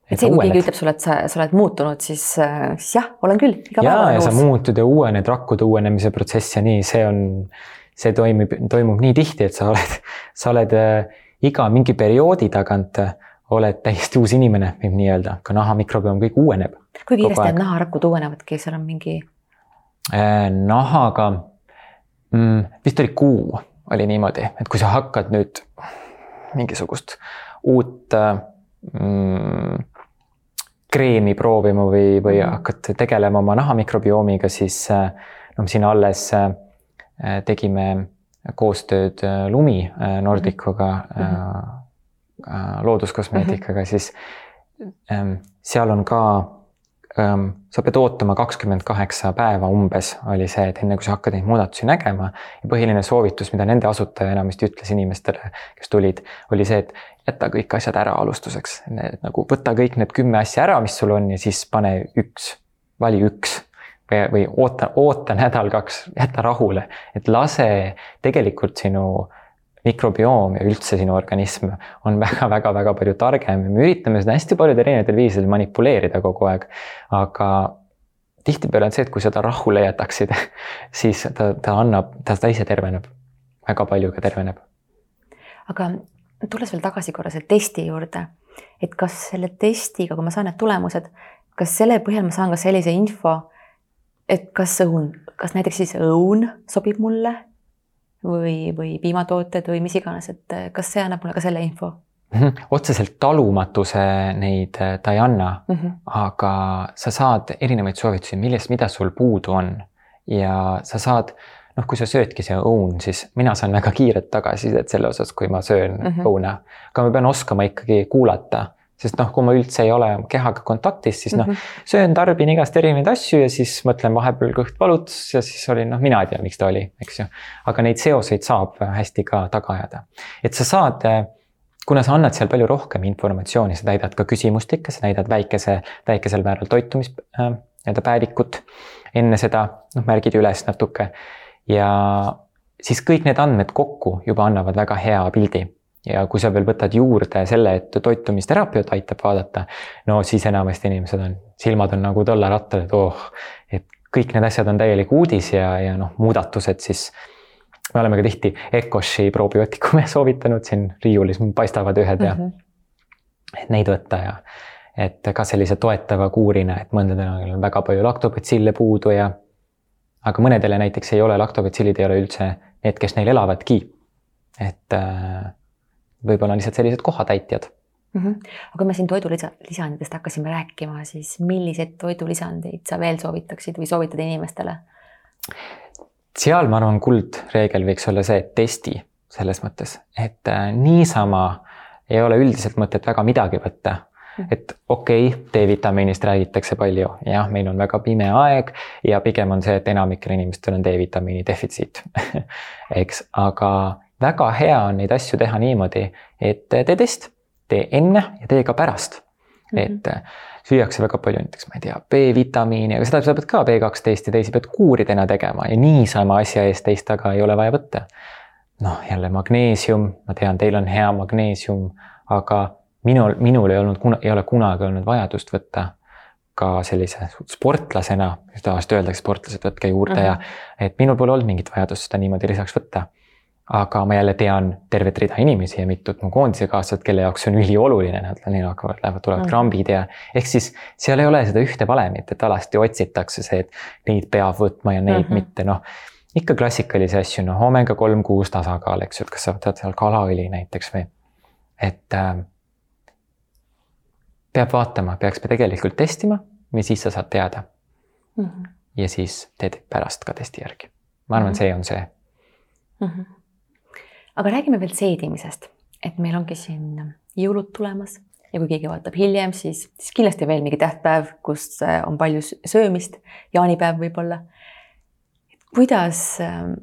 et see, kui keegi ütleb sulle, et sa, sa oled muutunud, siis, äh, siis jah, olen küll. ja, ja sa muutud ja uuened rakkude uuenemise protsess ja nii, see on, see toimub, toimub nii tihti, et sa oled, sa oled äh, iga mingi perioodi tagant oled täiesti uus inimene, võib nii öelda, ka naha mikrobioom kõik uueneb. kui kiiresti need naharakud uuenevadki, seal on mingi äh,? nahaga mm,, vist oli kuu oli niimoodi, et kui sa hakkad nüüd mingisugust uut mm, kreemi proovima või, või mm. hakkad tegelema oma naha mikrobiomiga, siis noh, siin alles äh, tegime koostööd äh, Lumi äh, Nordicuga mm. -hmm Äh, looduskosmeetikaga mm, -hmm. siis ähm, seal on ka ähm,, sa pead ootama kakskümmend kaheksa päeva umbes, oli see, et enne kui sa hakkad neid muudatusi nägema. ja põhiline soovitus, mida nende asutaja enamasti ütles inimestele, kes tulid, oli see, et jäta kõik asjad ära alustuseks. nagu võta kõik need kümme asja ära, mis sul on ja siis pane üks, vali üks või, või oota, oota nädal-kaks, jäta rahule, et lase tegelikult sinu äh, mikrobioom ja üldse sinu organism on väga-väga-väga palju targem ja me üritame seda hästi paljudel erinevatel viisidel manipuleerida kogu aeg. aga tihtipeale on see, et kui seda rahule jätaksid, siis ta, ta annab, ta, ta ise terveneb. väga palju ka terveneb. aga tulles veel tagasi korra selle testi juurde, et kas selle testiga, kui ma saan need tulemused, kas selle põhjal ma saan ka sellise info, et kas õun, kas näiteks siis õun sobib mulle või, või piimatooted või mis iganes, et eh, kas see annab mulle ka selle info? Mhm. otseselt talumatuse neid eh, ta ei anna mm, -hmm. aga sa saad erinevaid soovitusi, millest, mida sul puudu on ja sa saad noh, kui sa söödki see õun, siis mina saan väga kiiret tagasisidet selle osas, kui ma söön mm -hmm. õuna. aga ma pean oskama ikkagi kuulata sest noh, kui ma üldse ei ole kehaga kontaktis, siis noh mm -hmm., söön, tarbin igast erinevaid asju ja siis mõtlen vahepeal kõht valutas ja siis oli noh, mina ei tea, miks ta oli, eks ju. aga neid seoseid saab hästi ka taga ajada. et sa saad, kuna sa annad seal palju rohkem informatsiooni, sa täidad ka küsimustikke, sa täidad väikese, väikesel määral toitumis äh, nii-öelda päevikut. enne seda noh, märgid üles natuke ja siis kõik need andmed kokku juba annavad väga hea pildi ja kui sa veel võtad juurde selle, et toitumisteraapiat aitab vaadata, no siis enamasti inimesed on, silmad on nagu dollarattal, et oh, et kõik need asjad on täielik uudis ja, ja noh, muudatused siis. me oleme ka tihti Ecoshi probiootikume soovitanud siin riiulis, paistavad ühed ja mm -hmm. et neid võtta ja et ka sellise toetava kuurina, et mõndadel on väga palju laktobetsille puudu ja aga mõnedele näiteks ei ole laktobetsillid ei ole üldse need, kes neil elavadki. et äh, võib-olla on lihtsalt sellised kohatäitjad mm. -hmm. aga kui me siin toidulisanditest hakkasime rääkima, siis milliseid toidulisandeid sa veel soovitaksid või soovitad inimestele? seal ma arvan, kuldreegel võiks olla see, et testi selles mõttes, et äh, niisama ei ole üldiselt mõtet väga midagi võtta mhm. et okei okay,, D-vitamiinist räägitakse palju, jah, meil on väga pime aeg ja pigem on see, et enamikel inimestel on D-vitamiini defitsiit eks, aga väga hea on neid asju teha niimoodi, et tee test, tee enne ja tee ka pärast mm. -hmm. et äh, süüakse väga palju näiteks, ma ei tea, B-vitamiini, aga seda sa pead ka B12 ja teisi pead kuuridena tegema ja niisama asja eest teist taga ei ole vaja võtta. noh, jälle magneesium, ma tean, teil on hea magneesium, aga minul, minul ei olnud, ei ole kunagi olnud vajadust võtta ka sellise sportlasena, tavaliselt öeldakse, sportlased, võtke juurde mm -hmm. ja et minul pole olnud mingit vajadust seda niimoodi lisaks võtta aga ma jälle tean tervet rida inimesi ja mitut mu koondisekaaslased, kelle jaoks see on ülioluline, nad, neil hakkavad, lähevad, tulevad mm. krambid ja ehk siis seal ei ole seda ühte valemit, et alasti otsitakse see, et neid peab võtma ja neid mm -hmm. mitte, noh. ikka klassikalisi asju, noh omega kolm kuus tasakaal, eks ju, et kas sa võtad seal kalaõli näiteks või, et äh, peab vaatama, peaks tegelikult testima ja siis sa saad teada mm. -hmm. ja siis teed pärast ka testi järgi. ma arvan mm, -hmm. see on see mm. -hmm. Aga räägime veel seedimisest, et meil ongi siin jõulud tulemas ja kui keegi vaatab hiljem, siis, siis kindlasti veel mingi tähtpäev, kus äh, on palju söömist, jaanipäev võib-olla. kuidas, ähm,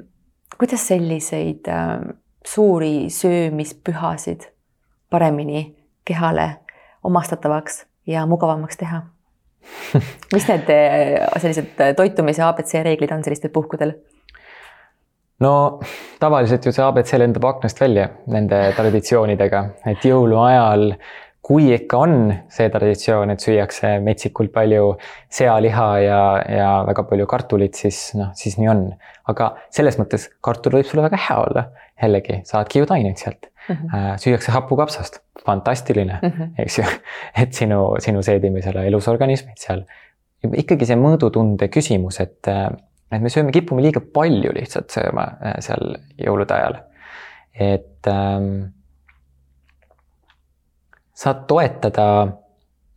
kuidas selliseid ähm, suuri söömispühasid paremini kehale omastatavaks ja mugavamaks teha mis need äh, sellised toitumise abc reeglid on sellistel puhkudel? No tavaliselt ju see abc lendab aknast välja nende traditsioonidega, et jõuluajal kui ikka on see traditsioon, et süüakse metsikult palju sealiha ja, ja väga palju kartulit, siis noh, siis nii on. aga selles mõttes kartul võib sulle väga hea olla. jällegi, saad kiudaineid sealt mm. -hmm. süüakse hapukapsast, fantastiline mm, -hmm. eks ju. et sinu, sinu seedimisele elus organismid seal. ikkagi see mõõdutunde küsimus, et, et me sööme, kipume liiga palju lihtsalt sööma äh, seal jõulude ajal. et ähm, saad toetada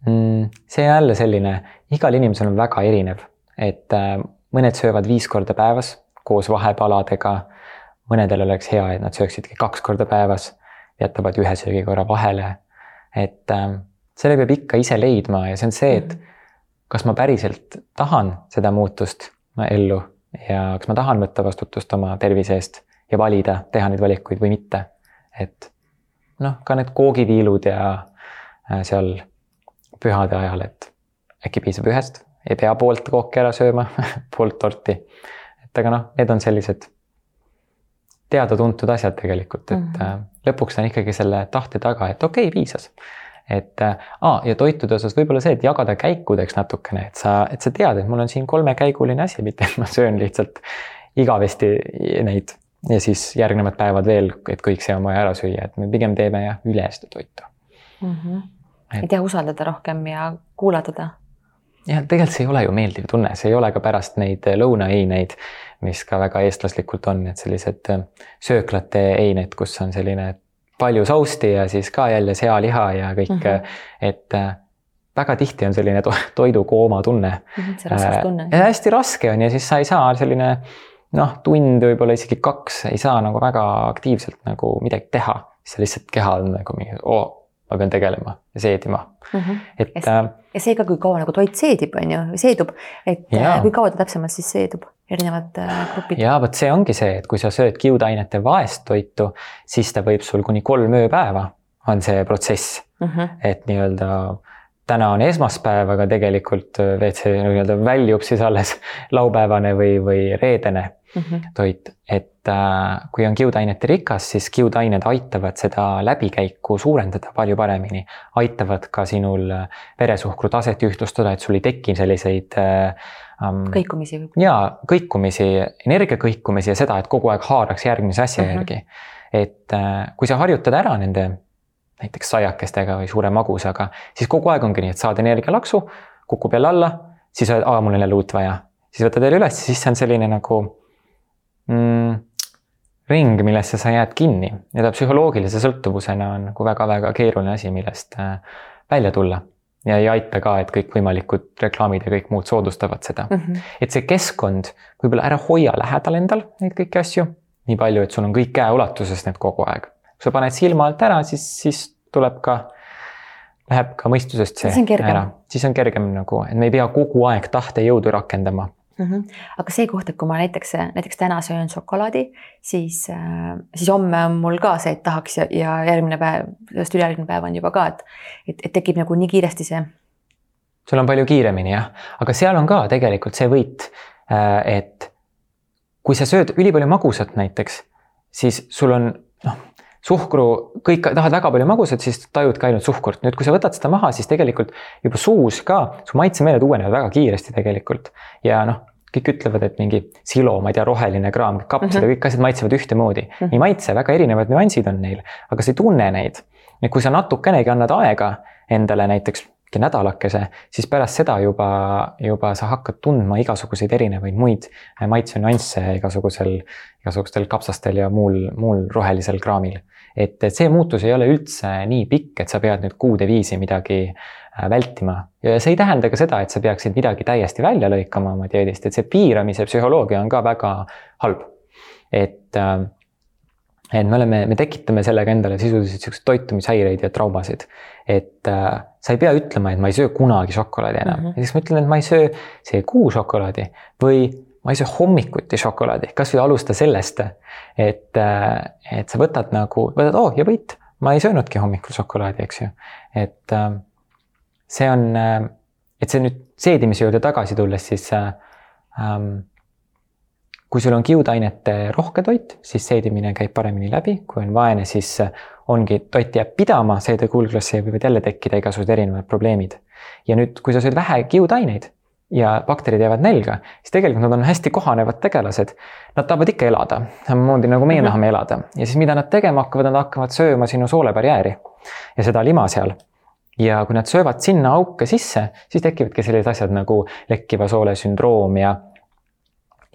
mm,. see on jälle selline, igal inimesel on väga erinev, et äh, mõned söövad viis korda päevas koos vahepaladega. mõnedel oleks hea, et nad sööksidki kaks korda päevas, jätavad ühe söögikorra vahele. et äh, selle peab ikka ise leidma ja see on see, et kas ma päriselt tahan seda muutust ellu ja kas ma tahan võtta vastutust oma tervise eest ja valida, teha neid valikuid või mitte. et noh, ka need koogiviilud ja äh, seal pühade ajal, et äkki piisab ühest, ei pea poolt kooki ära sööma poolt torti. et aga noh, need on sellised teada-tuntud asjad tegelikult, et mm -hmm. lõpuks on ikkagi selle tahte taga, et okei okay,, piisas. Et aa, ja toitude osas võib-olla see, et jagada käikudeks natukene, et sa, et sa tead, et mul on siin kolmekäiguline asi, mitte et ma söön lihtsalt igavesti neid ja siis järgnevad päevad veel, et kõik see on vaja ära süüa, et me pigem teeme jah, üle seda toitu mm. -hmm. et, et jah, usaldada rohkem ja kuulatada. ja tegelikult see ei ole ju meeldiv tunne, see ei ole ka pärast neid lõunaeineid, mis ka väga eestlaslikult on, et sellised äh, sööklate eined, kus on selline palju sousti ja siis ka jälle sealiha ja kõik mm, -hmm. et äh, väga tihti on selline to toidukooma tunne. -hmm, see raskustunne. hästi raske on ja siis sa ei saa selline noh, tund, võib-olla isegi kaks ei saa nagu väga aktiivselt nagu midagi teha, siis lihtsalt keha on nagu mingi, oo, ma pean tegelema ja seedima mm. -hmm. et. Äh, ja see ka, kui kaua nagu toit seedib, on ju, seedub, et äh, ja. kui kaua ta täpsemalt siis seedub, erinevad äh, grupid. ja vot see ongi see, et kui sa sööd kiudainete vaest toitu, siis ta võib sul kuni kolm ööpäeva on see protsess mm, -hmm. et nii-öelda täna on esmaspäev, aga tegelikult WC nii-öelda väljub siis alles laupäevane või, või reedene mm -hmm. toit, et äh, kui on kiudainete rikas, siis kiudained aitavad seda läbikäiku suurendada palju paremini. aitavad ka sinul äh, veresuhkru taset ühtlustada, et sul ei teki selliseid äh, um, kõikumisi. ja kõikumisi, energiakõikumisi ja seda, et kogu aeg haaraks järgmise asja mm -hmm. järgi. et äh, kui sa harjutad ära nende näiteks saiakestega või suure magusaga, siis kogu aeg ongi nii, et saad energialaksu, kukub jälle alla, siis oled, aa, mul on jälle uut vaja, siis võtad jälle üles, siis see on selline nagu mm, ring, millesse sa jääd kinni ja ta psühholoogilise sõltuvusena on nagu väga-väga keeruline asi, millest äh, välja tulla. Ja ei aita ka, et kõikvõimalikud reklaamid ja kõik muud soodustavad seda mm. -hmm. et see keskkond, võib-olla ära hoia lähedal endal neid kõiki asju nii palju, et sul on kõik käeulatuses need kogu aeg. kui sa paned silma alt ära, siis, siis tuleb ka, läheb ka mõistusest see ära, siis on kergem nagu, et me ei pea kogu aeg tahtejõudu rakendama mm. -hmm. aga see koht, et kui ma näiteks, näiteks täna söön šokolaadi, siis, äh, siis homme on mul ka see, et tahaks ja, ja järgmine päev, sellest ülejärgmine päev on juba ka, et, et, et tekib nagu nii kiiresti see. sul on palju kiiremini jah, aga seal on ka tegelikult see võit, äh, et kui sa sööd ülipalju magusat näiteks, siis sul on noh suhkru, kõik tahavad väga palju magusat, siis tajud ka ainult suhkurt. nüüd, kui sa võtad seda maha, siis tegelikult juba suus ka su maitsemeeled uuenevad väga kiiresti tegelikult ja noh, kõik ütlevad, et mingi silo, ma ei tea, roheline kraam, kapsad ja mm -hmm. kõik asjad maitsevad ühtemoodi mm. -hmm. nii maitse, väga erinevad nüansid on neil, aga sa ei tunne neid. Et kui sa natukenegi annad aega endale näiteks nädalakese, siis pärast seda juba, juba sa hakkad tundma igasuguseid erinevaid muid maitsenüansse igasugusel, igasugustel kapsastel ja muul, muul rohelisel kraamil. et, et see muutus ei ole üldse nii pikk, et sa pead nüüd kuude viisi midagi äh, vältima ja see ei tähenda ka seda, et sa peaksid midagi täiesti välja lõikama oma dieedist, et see piiramise psühholoogia on ka väga halb. et äh, et me oleme, me tekitame sellega endale sisuliselt siukseid toitumishäireid ja traumasid. et äh, sa ei pea ütlema, et ma ei söö kunagi šokolaadi enam mm, -hmm. siis ma ütlen, et ma ei söö see kuu šokolaadi või ma ei söö hommikuti šokolaadi, kasvõi alusta sellest, et, äh, et sa võtad nagu, võtad, oo oh, ja võit, ma ei söönudki hommikul šokolaadi, eks ju. et äh, see on, äh, et see nüüd seedimise juurde tagasi tulles, siis äh, ähm, kui sul on kiudainete rohke toit, siis seedimine käib paremini läbi, kui on vaene, siis ongi, toit jääb pidama, seedekulglasse võivad jälle tekkida igasugused erinevad probleemid. ja nüüd, kui sa sööd vähe kiudaineid ja bakterid jäävad nälga, siis tegelikult nad on hästi kohanevad tegelased. Nad tahavad ikka elada, samamoodi nagu meie mm -hmm. tahame elada ja siis mida nad tegema hakkavad, nad hakkavad sööma sinu soolebarjääri ja seda lima seal ja kui nad söövad sinna auke sisse, siis tekivadki sellised asjad nagu lekkiva soole sündroom ja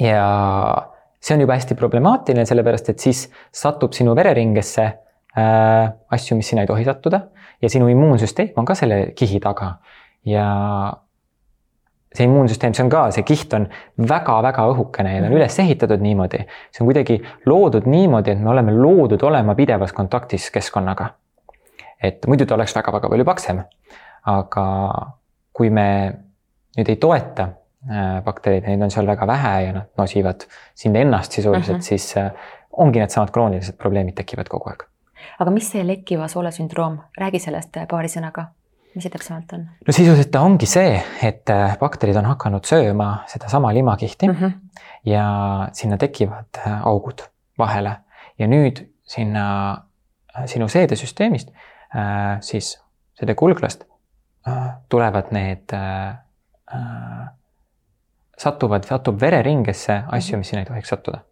ja see on juba hästi problemaatiline, sellepärast et siis satub sinu vereringesse äh, asju, mis sinna ei tohi sattuda ja sinu immuunsüsteem on ka selle kihi taga. ja see immuunsüsteem, see on ka, see kiht on väga-väga õhukene ja ta on üles ehitatud niimoodi. see on kuidagi loodud niimoodi, et me oleme loodud olema pidevas kontaktis keskkonnaga. et muidu ta oleks väga-väga palju paksem. aga kui me nüüd ei toeta Äh, baktereid, neid on seal väga vähe ja nad nosivad sind ennast sisuliselt uh, -huh. siis äh, ongi needsamad kroonilised probleemid tekivad kogu aeg. aga mis see lekkiva soole sündroom, räägi sellest äh, paari sõnaga, mis see täpsemalt on? no sisuliselt ta ongi see, et bakterid on hakanud sööma sedasama limakihti uh -huh. ja sinna tekivad augud vahele ja nüüd sinna sinu seedesüsteemist siis seedekulglast tulevad need satuvad, satub vereringesse asju, mis sinna ei tohiks sattuda.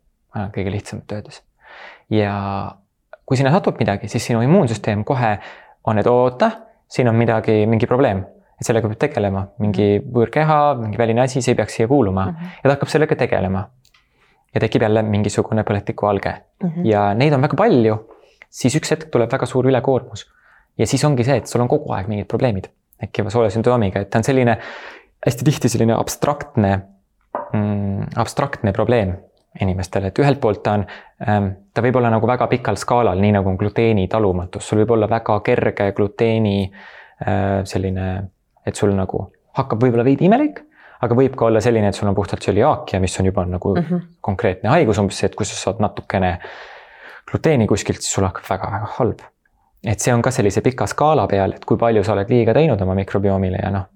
kõige lihtsamalt öeldes. ja kui sinna satub midagi, siis sinu immuunsüsteem kohe on, et oota, siin on midagi, mingi probleem, et sellega peab tegelema, mingi võõrkeha, mingi väline asi, see ei peaks siia kuuluma mm -hmm. ja ta hakkab sellega tegelema. ja tekib jälle mingisugune põletikualge mm -hmm. ja neid on väga palju, siis üks hetk tuleb väga suur ülekoormus. ja siis ongi see, et sul on kogu aeg mingid probleemid tekkiva soolesündroomiga, et ta on selline hästi tihti selline abstraktne abstraktne probleem inimestele, et ühelt poolt ta on, ähm, ta võib olla nagu väga pikal skaalal, nii nagu on gluteeni talumatus, sul võib olla väga kerge gluteeni äh, selline, et sul nagu hakkab võib-olla veidi imelik, aga võib ka olla selline, et sul on puhtalt tsöliaakia, mis on juba nagu mm -hmm. konkreetne haigus, umbes et kui sa saad natukene gluteeni kuskilt, siis sul hakkab väga-väga halb. et see on ka sellise pika skaala peal, et kui palju sa oled liiga teinud oma mikrobiomile ja noh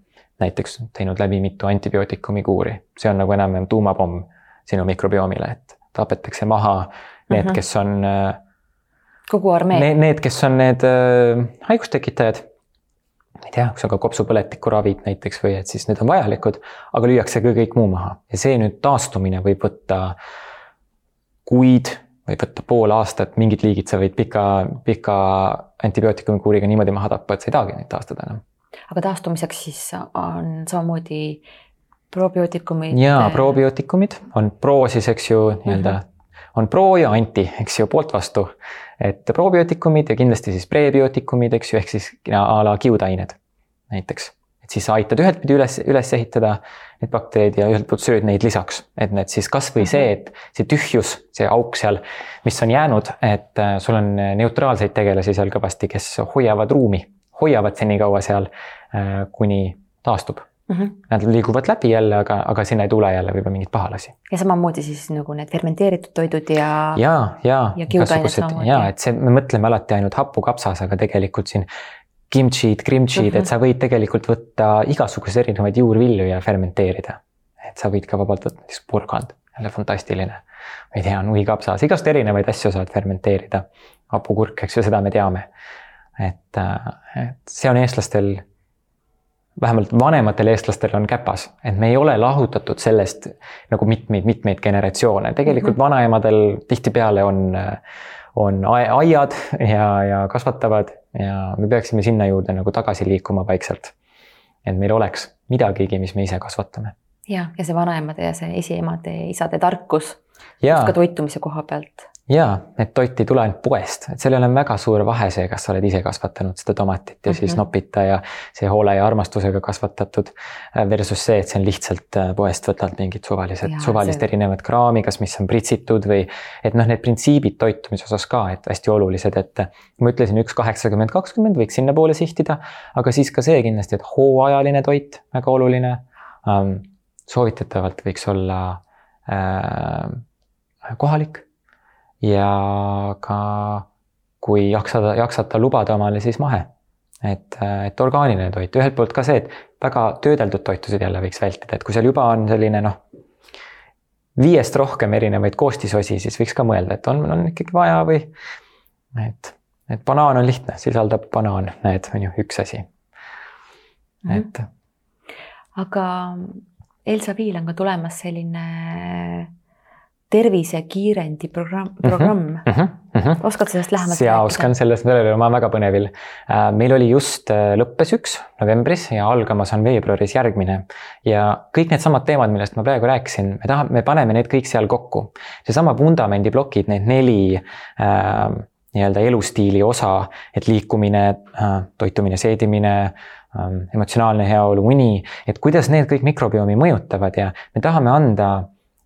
näiteks teinud läbi mitu antibiootikumi kuuri, see on nagu enam-vähem tuumapomm sinu mikrobiomile, et tapetakse maha need mm, -hmm. kes on. Äh, kogu armee. Need, need, kes on need äh, haigustekitajad. ma ei tea, kui sa ka kopsupõletikku ravid näiteks või et siis need on vajalikud, aga lüüakse ka kõik muu maha ja see nüüd taastumine võib võtta kuid, võib võtta pool aastat, mingid liigid sa võid pika, pika antibiootikumi kuuriga niimoodi maha tappa, et sa ei tahagi neid taastada enam aga taastumiseks siis on samamoodi probiootikumid. jaa, probiootikumid on pro siis, eks ju, nii-öelda on pro ja anti, eks ju, poolt vastu. et probiootikumid ja kindlasti siis prebiootikumid, eks ju, ehk siis a la kiudained näiteks. et siis sa aitad ühelt pidi üles, üles ehitada need bakterid ja ühelt poolt sööd neid lisaks, et need siis kasvõi see, et see tühjus, see auk seal, mis on jäänud, et äh, sul on neutraalseid tegelasi seal kõvasti, kes hoiavad ruumi hoiavad senikaua seal, äh, kuni taastub mm. -hmm. Nad liiguvad läbi jälle, aga, aga sinna ei tule jälle võib-olla mingeid pahalasi. ja samamoodi siis nagu need fermenteeritud toidud ja. ja, ja, ja ja et see, me mõtleme alati ainult hapukapsas, aga tegelikult siin kimchi'd, grimchi'd mm, -hmm. et sa võid tegelikult võtta igasuguseid erinevaid juurvilju ja fermenteerida. et sa võid ka vabalt võtta näiteks porgand, jälle fantastiline. ma ei tea, nuikapsas, igast erinevaid asju saad fermenteerida. hapukurk, eks ju, seda me teame et, äh, et see on eestlastel, vähemalt vanematel eestlastel on käpas, et me ei ole lahutatud sellest nagu mitmeid-mitmeid generatsioone, tegelikult mm -hmm. vanaemadel tihtipeale on, on aiad ja, ja kasvatavad ja me peaksime sinna juurde nagu tagasi liikuma vaikselt. et meil oleks midagigi, mis me ise kasvatame. ja, ja see vanaemade ja see esiemade, isade tarkus ja ka toitumise koha pealt jaa, et toit ei tule ainult poest, et sellel on väga suur vahe see, kas sa oled ise kasvatanud seda tomatit ja mm -hmm. siis mhm. nopita ja see hoole ja armastusega kasvatatud. Äh, versus see, et see on lihtsalt äh, poest võtad mingid suvalised, suvalist see... erinevat kraami, kas, mis on pritsitud või. et noh, need printsiibid toitumise osas ka, et hästi olulised, et ma ütlesin üks kaheksakümmend, kakskümmend võiks sinnapoole sihtida. aga siis ka see kindlasti, et hooajaline toit, väga oluline ähm,. soovitatavalt võiks olla äh, kohalik ja ka kui jaksada, jaksata lubada omale, siis mahe. et, et orgaaniline toit, ühelt poolt ka see, et väga töödeldud toitusid jälle võiks vältida, et kui seal juba on selline noh, viiest rohkem erinevaid koostisosi, siis võiks ka mõelda, et on, on ikkagi vaja või et, et banaan on lihtne, sisaldab banaan, näed, on ju üks asi. Mhm. et aga Elsa Viil on ka tulemas selline tervisekiirendi programm, mhm, programm mm. -hmm, mm -hmm. oskad sellest lähemalt rääkida? jaa, oskan sellest veel, ma olen väga põnevil. Äh, meil oli just äh, lõppes üks novembris ja algamas on veebruaris järgmine. ja kõik needsamad teemad, millest ma praegu rääkisin, me tahame, me paneme need kõik seal kokku. seesama vundamendi plokid, need neli äh, nii-öelda elustiili osa, et liikumine äh,, toitumine, seedimine äh,, emotsionaalne heaolu, uni, et kuidas need kõik mikrobiomi mõjutavad ja me tahame anda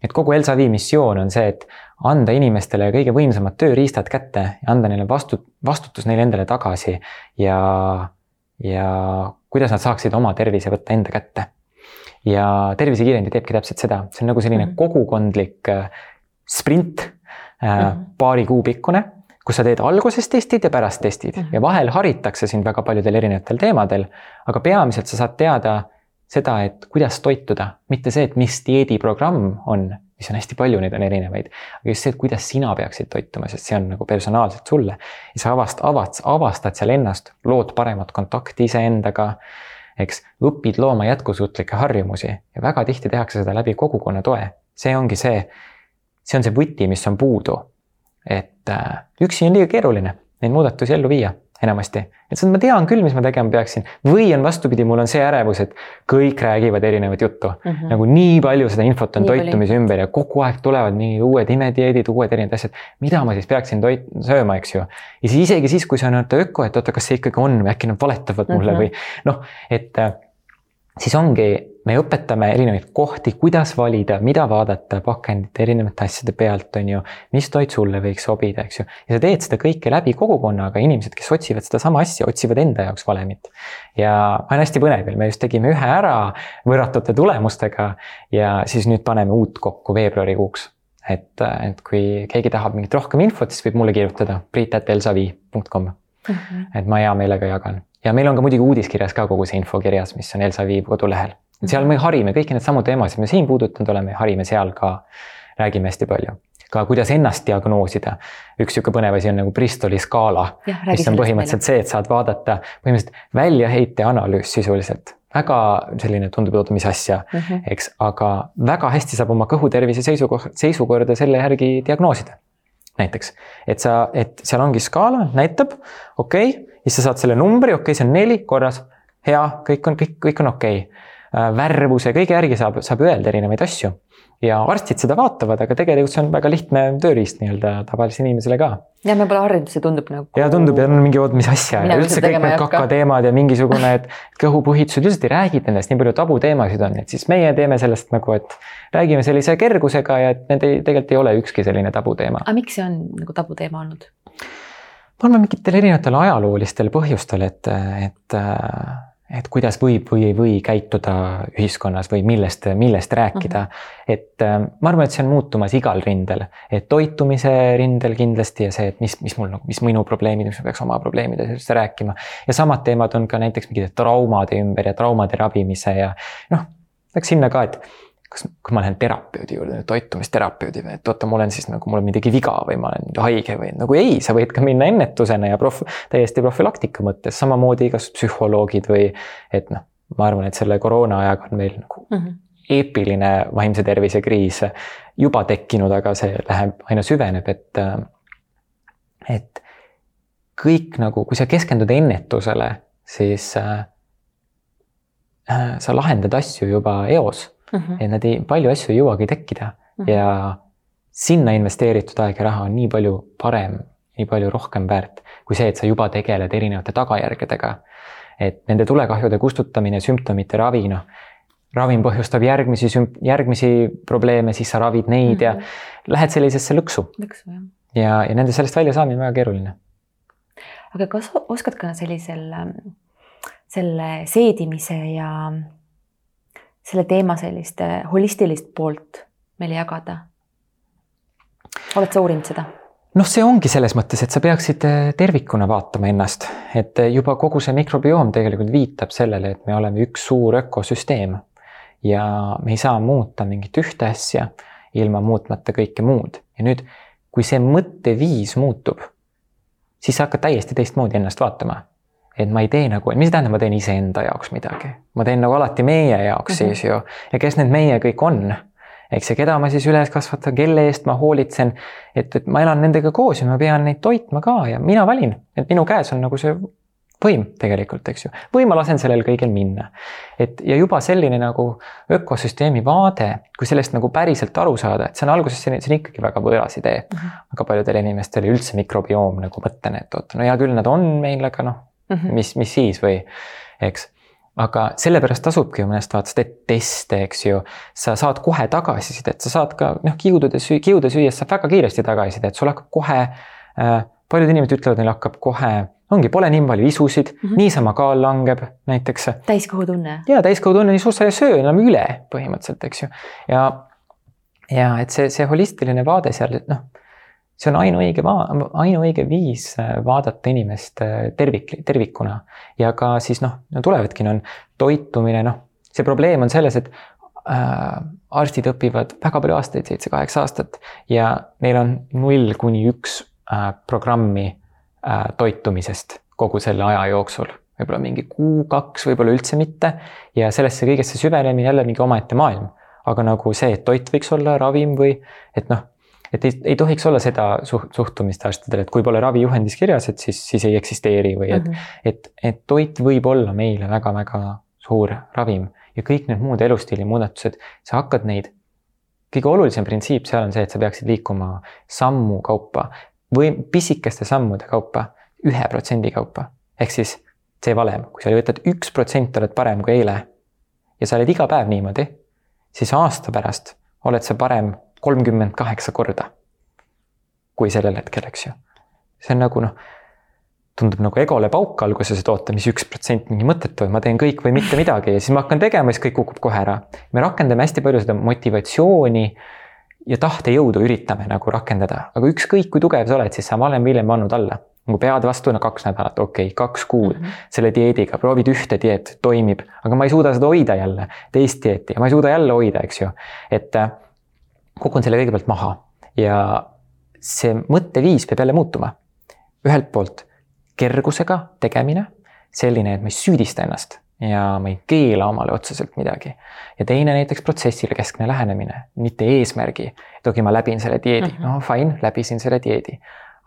et kogu Elsa Vii missioon on see, et anda inimestele kõige võimsamad tööriistad kätte ja anda neile vastu, vastutus neile endale tagasi ja, ja kuidas nad saaksid oma tervise võtta enda kätte. ja tervisekiirendi teebki täpselt seda, see on nagu selline mm -hmm. kogukondlik äh, sprint mm, -hmm. paari kuu pikkune, kus sa teed alguses testid ja pärast testid mm -hmm. ja vahel haritakse sind väga paljudel erinevatel teemadel, aga peamiselt sa saad teada seda, et kuidas toituda, mitte see, et mis dieediprogramm on, mis on hästi palju, neid on erinevaid, aga just see, et kuidas sina peaksid toituma, sest see on nagu personaalselt sulle. ja sa avast-, avad-, avastad seal ennast, lood paremat kontakti iseendaga, eks, õpid looma jätkusuutlikke harjumusi ja väga tihti tehakse seda läbi kogukonna toe. see ongi see, see on see võti, mis on puudu. et äh, üksi on liiga keeruline neid muudatusi ellu viia enamasti. et ma tean küll, mis ma tegema peaksin või on vastupidi, mul on see ärevus, et kõik räägivad erinevat juttu mm. -hmm. nagu nii palju seda infot on nii toitumise palju. ümber ja kogu aeg tulevad mingid uued imedieedid, uued erinevad asjad. mida ma siis peaksin toit-, sööma, eks ju. ja siis isegi siis, kui see on öko, et oota, kas see ikkagi on või äkki nad valetavad mulle mm -hmm. või noh, et äh, siis ongi me õpetame erinevaid kohti, kuidas valida, mida vaadata pakendite erinevate asjade pealt, on ju, mis toit sulle võiks sobida, eks ju. ja sa teed seda kõike läbi kogukonnaga, inimesed, kes otsivad sedasama asja, otsivad enda jaoks valemit. ja olen hästi põnevil, me just tegime ühe ära võrratute tulemustega ja siis nüüd paneme uut kokku veebruarikuuks. et, et kui keegi tahab mingit rohkem infot, siis võib mulle kirjutada priit.elsavi.com mm. -hmm. et ma hea meelega jagan ja meil on ka muidugi uudiskirjas ka kogu see info kirjas, mis on Elsa Viib kodulehel et seal me harime kõiki neid samu teemasid, me siin puudutanud oleme, harime seal ka, räägime hästi palju ka kuidas ennast diagnoosida. üks sihuke põnev asi on nagu Bristoli skaala, mis on põhimõtteliselt see, et saad vaadata põhimõtteliselt väljaheite analüüs sisuliselt. väga selline tundub, oota, mis asja mm, -hmm. eks, aga väga hästi saab oma kõhutervise seisukoht, seisukorda selle järgi diagnoosida. näiteks, et sa, et seal ongi skaala, näitab, okei okay,, siis sa saad selle numbri, okei okay,, see on neli, korras, hea, kõik on, kõik, kõik on okei okay värvuse, kõige järgi saab, saab öelda erinevaid asju. ja arstid seda vaatavad, aga tegelikult see on väga lihtne tööriist nii-öelda tavalisele inimesele ka. ja me pole harjunud, see tundub nagu. ja tundub ja on mingi, oot, mis asja ja üldse kõik need kakateemad ja mingisugune, et kõhupuhitused, üldiselt ei räägita nendest, nii palju tabuteemasid on, et siis meie teeme sellest nagu, et räägime sellise kergusega ja et need ei, tegelikult ei ole ükski selline tabuteema. aga miks see on nagu tabuteema olnud? ma arvan mingitel erinevatel ajaloolistel põhjustel, et, et et kuidas võib või ei või käituda ühiskonnas või millest, millest rääkida mm. -hmm. et äh, ma arvan, et see on muutumas igal rindel, et toitumise rindel kindlasti ja see, et mis, mis mul nagu, mis minu probleemid, mis ma peaks oma probleemidest rääkima. ja samad teemad on ka näiteks mingite traumade ümber ja traumade ravimise ja noh, läks sinna ka, et kas, kui ma lähen terapeudi juurde, toitumisterapeudi või, et oota, mul on siis nagu, mul on midagi viga või ma olen haige või nagu ei, sa võid ka minna ennetusena ja prof-, täiesti profülaktika mõttes, samamoodi kas psühholoogid või et noh, ma arvan, et selle koroona ajaga on meil nagu mm -hmm. eepiline vaimse tervise kriis juba tekkinud, aga see läheb, aina süveneb, et, et kõik nagu, kui sa keskendud ennetusele, siis äh, sa lahendad asju juba eos mm, -hmm. et nad ei, palju asju ei jõuagi tekkida mm -hmm. ja sinna investeeritud aeg ja raha on nii palju parem, nii palju rohkem väärt kui see, et sa juba tegeled erinevate tagajärgedega. et nende tulekahjude kustutamine, sümptomite ravi, noh ravim põhjustab järgmisi sümp-, järgmisi probleeme, siis sa ravid neid mm -hmm. ja mhm. lähed sellisesse lõksu. lõksu, jah. ja, ja nende sellest väljasaamine on väga keeruline. aga kas oskad ka sellisel, selle seedimise ja selle teema sellist holistilist poolt meile jagada? oled sa uurinud seda? noh, see ongi selles mõttes, et sa peaksid äh, tervikuna vaatama ennast, et äh, juba kogu see mikrobioom tegelikult viitab sellele, et me oleme üks suur ökosüsteem ja me ei saa muuta mingit ühte asja ilma muutmata kõike muud. ja nüüd, kui see mõtteviis muutub, siis sa hakkad täiesti teistmoodi ennast vaatama. Et ma ei tee nagu, mis tähendab, ma teen iseenda jaoks midagi, ma teen nagu alati meie jaoks mm -hmm. siis ju ja kes need meie kõik on eks, ja keda ma siis üles kasvatan, kelle eest ma hoolitsen. et, et ma elan nendega koos ja ma pean neid toitma ka ja mina valin, et minu käes on nagu see võim tegelikult, eks ju, või ma lasen sellel kõigel minna. et ja juba selline nagu ökosüsteemi vaade, kui sellest nagu päriselt aru saada, et see on alguses selline, see on ikkagi väga võõras idee mm. -hmm. väga paljudele inimestele üldse mikrobioom nagu mõtlen, et oot, no hea küll, nad on meil, aga noh mm -hmm., mis, mis siis või eks aga sellepärast tasubki ju mõnest vaatest, et teste, eks ju. sa saad kohe tagasisidet, sa saad ka noh, kiudude süü-, kiude süües saab väga kiiresti tagasisidet, sul hakkab kohe äh,. paljud inimesed ütlevad, neil hakkab kohe, ongi, pole nii palju isusid mm, -hmm. niisama kaal langeb näiteks. täiskõhutunne. ja täiskõhutunne, nii suur sa ei söö enam üle põhimõtteliselt, eks ju. ja, ja et see, see holistiline vaade seal, noh see on ainuõige, ainuõige viis äh, vaadata inimest äh, tervik, tervikuna ja ka siis noh, no tulevadki, on toitumine, noh, see probleem on selles, et äh, arstid õpivad väga palju aastaid, seitse-kaheksa aastat ja neil on null kuni üks äh, programmi äh, toitumisest kogu selle aja jooksul võib-olla mingi kuu-kaks, võib-olla üldse mitte. ja sellesse kõigesse süvenemine jälle mingi omaette maailm. aga nagu see, et toit võiks olla ravim või et noh et ei, ei tohiks olla seda suht-, suhtumist arstidel, et kui pole ravijuhendis kirjas, et siis, siis ei eksisteeri või et mm, -hmm. et, et toit võib olla meile väga-väga suur ravim ja kõik need muud elustiili muudatused, sa hakkad neid, kõige olulisem printsiip seal on see, et sa peaksid liikuma sammu kaupa või pisikeste sammude kaupa, ühe protsendi kaupa. ehk siis see valem, kui sa võtad üks protsent, oled parem kui eile ja sa oled iga päev niimoodi, siis aasta pärast oled sa parem kolmkümmend kaheksa korda. kui sellel hetkel, eks ju. see on nagu noh, tundub nagu egole pauk alguses, et oota, mis üks protsent mingi mõttetu, ma teen kõik või mitte midagi ja siis ma hakkan tegema, siis kõik kukub kohe ära. me rakendame hästi palju seda motivatsiooni ja tahtejõudu üritame nagu rakendada, aga ükskõik kui tugev sa oled, siis sa varem või hiljem pannud alla nagu pead vastu, no kaks nädalat, okei okay,, kaks kuud mm -hmm. selle dieediga, proovid ühte dieet, toimib, aga ma ei suuda seda hoida jälle, teist dieeti ja ma ei suuda jälle hoida, eks ju. et kukun selle kõigepealt maha ja see mõtteviis peab jälle muutuma. ühelt poolt kergusega tegemine, selline, et ma ei süüdista ennast ja ma ei keela omale otseselt midagi. ja teine näiteks protsessile keskne lähenemine, mitte eesmärgi, et okei ma läbin selle dieedi -hmm. no fine, läbisin selle dieedi.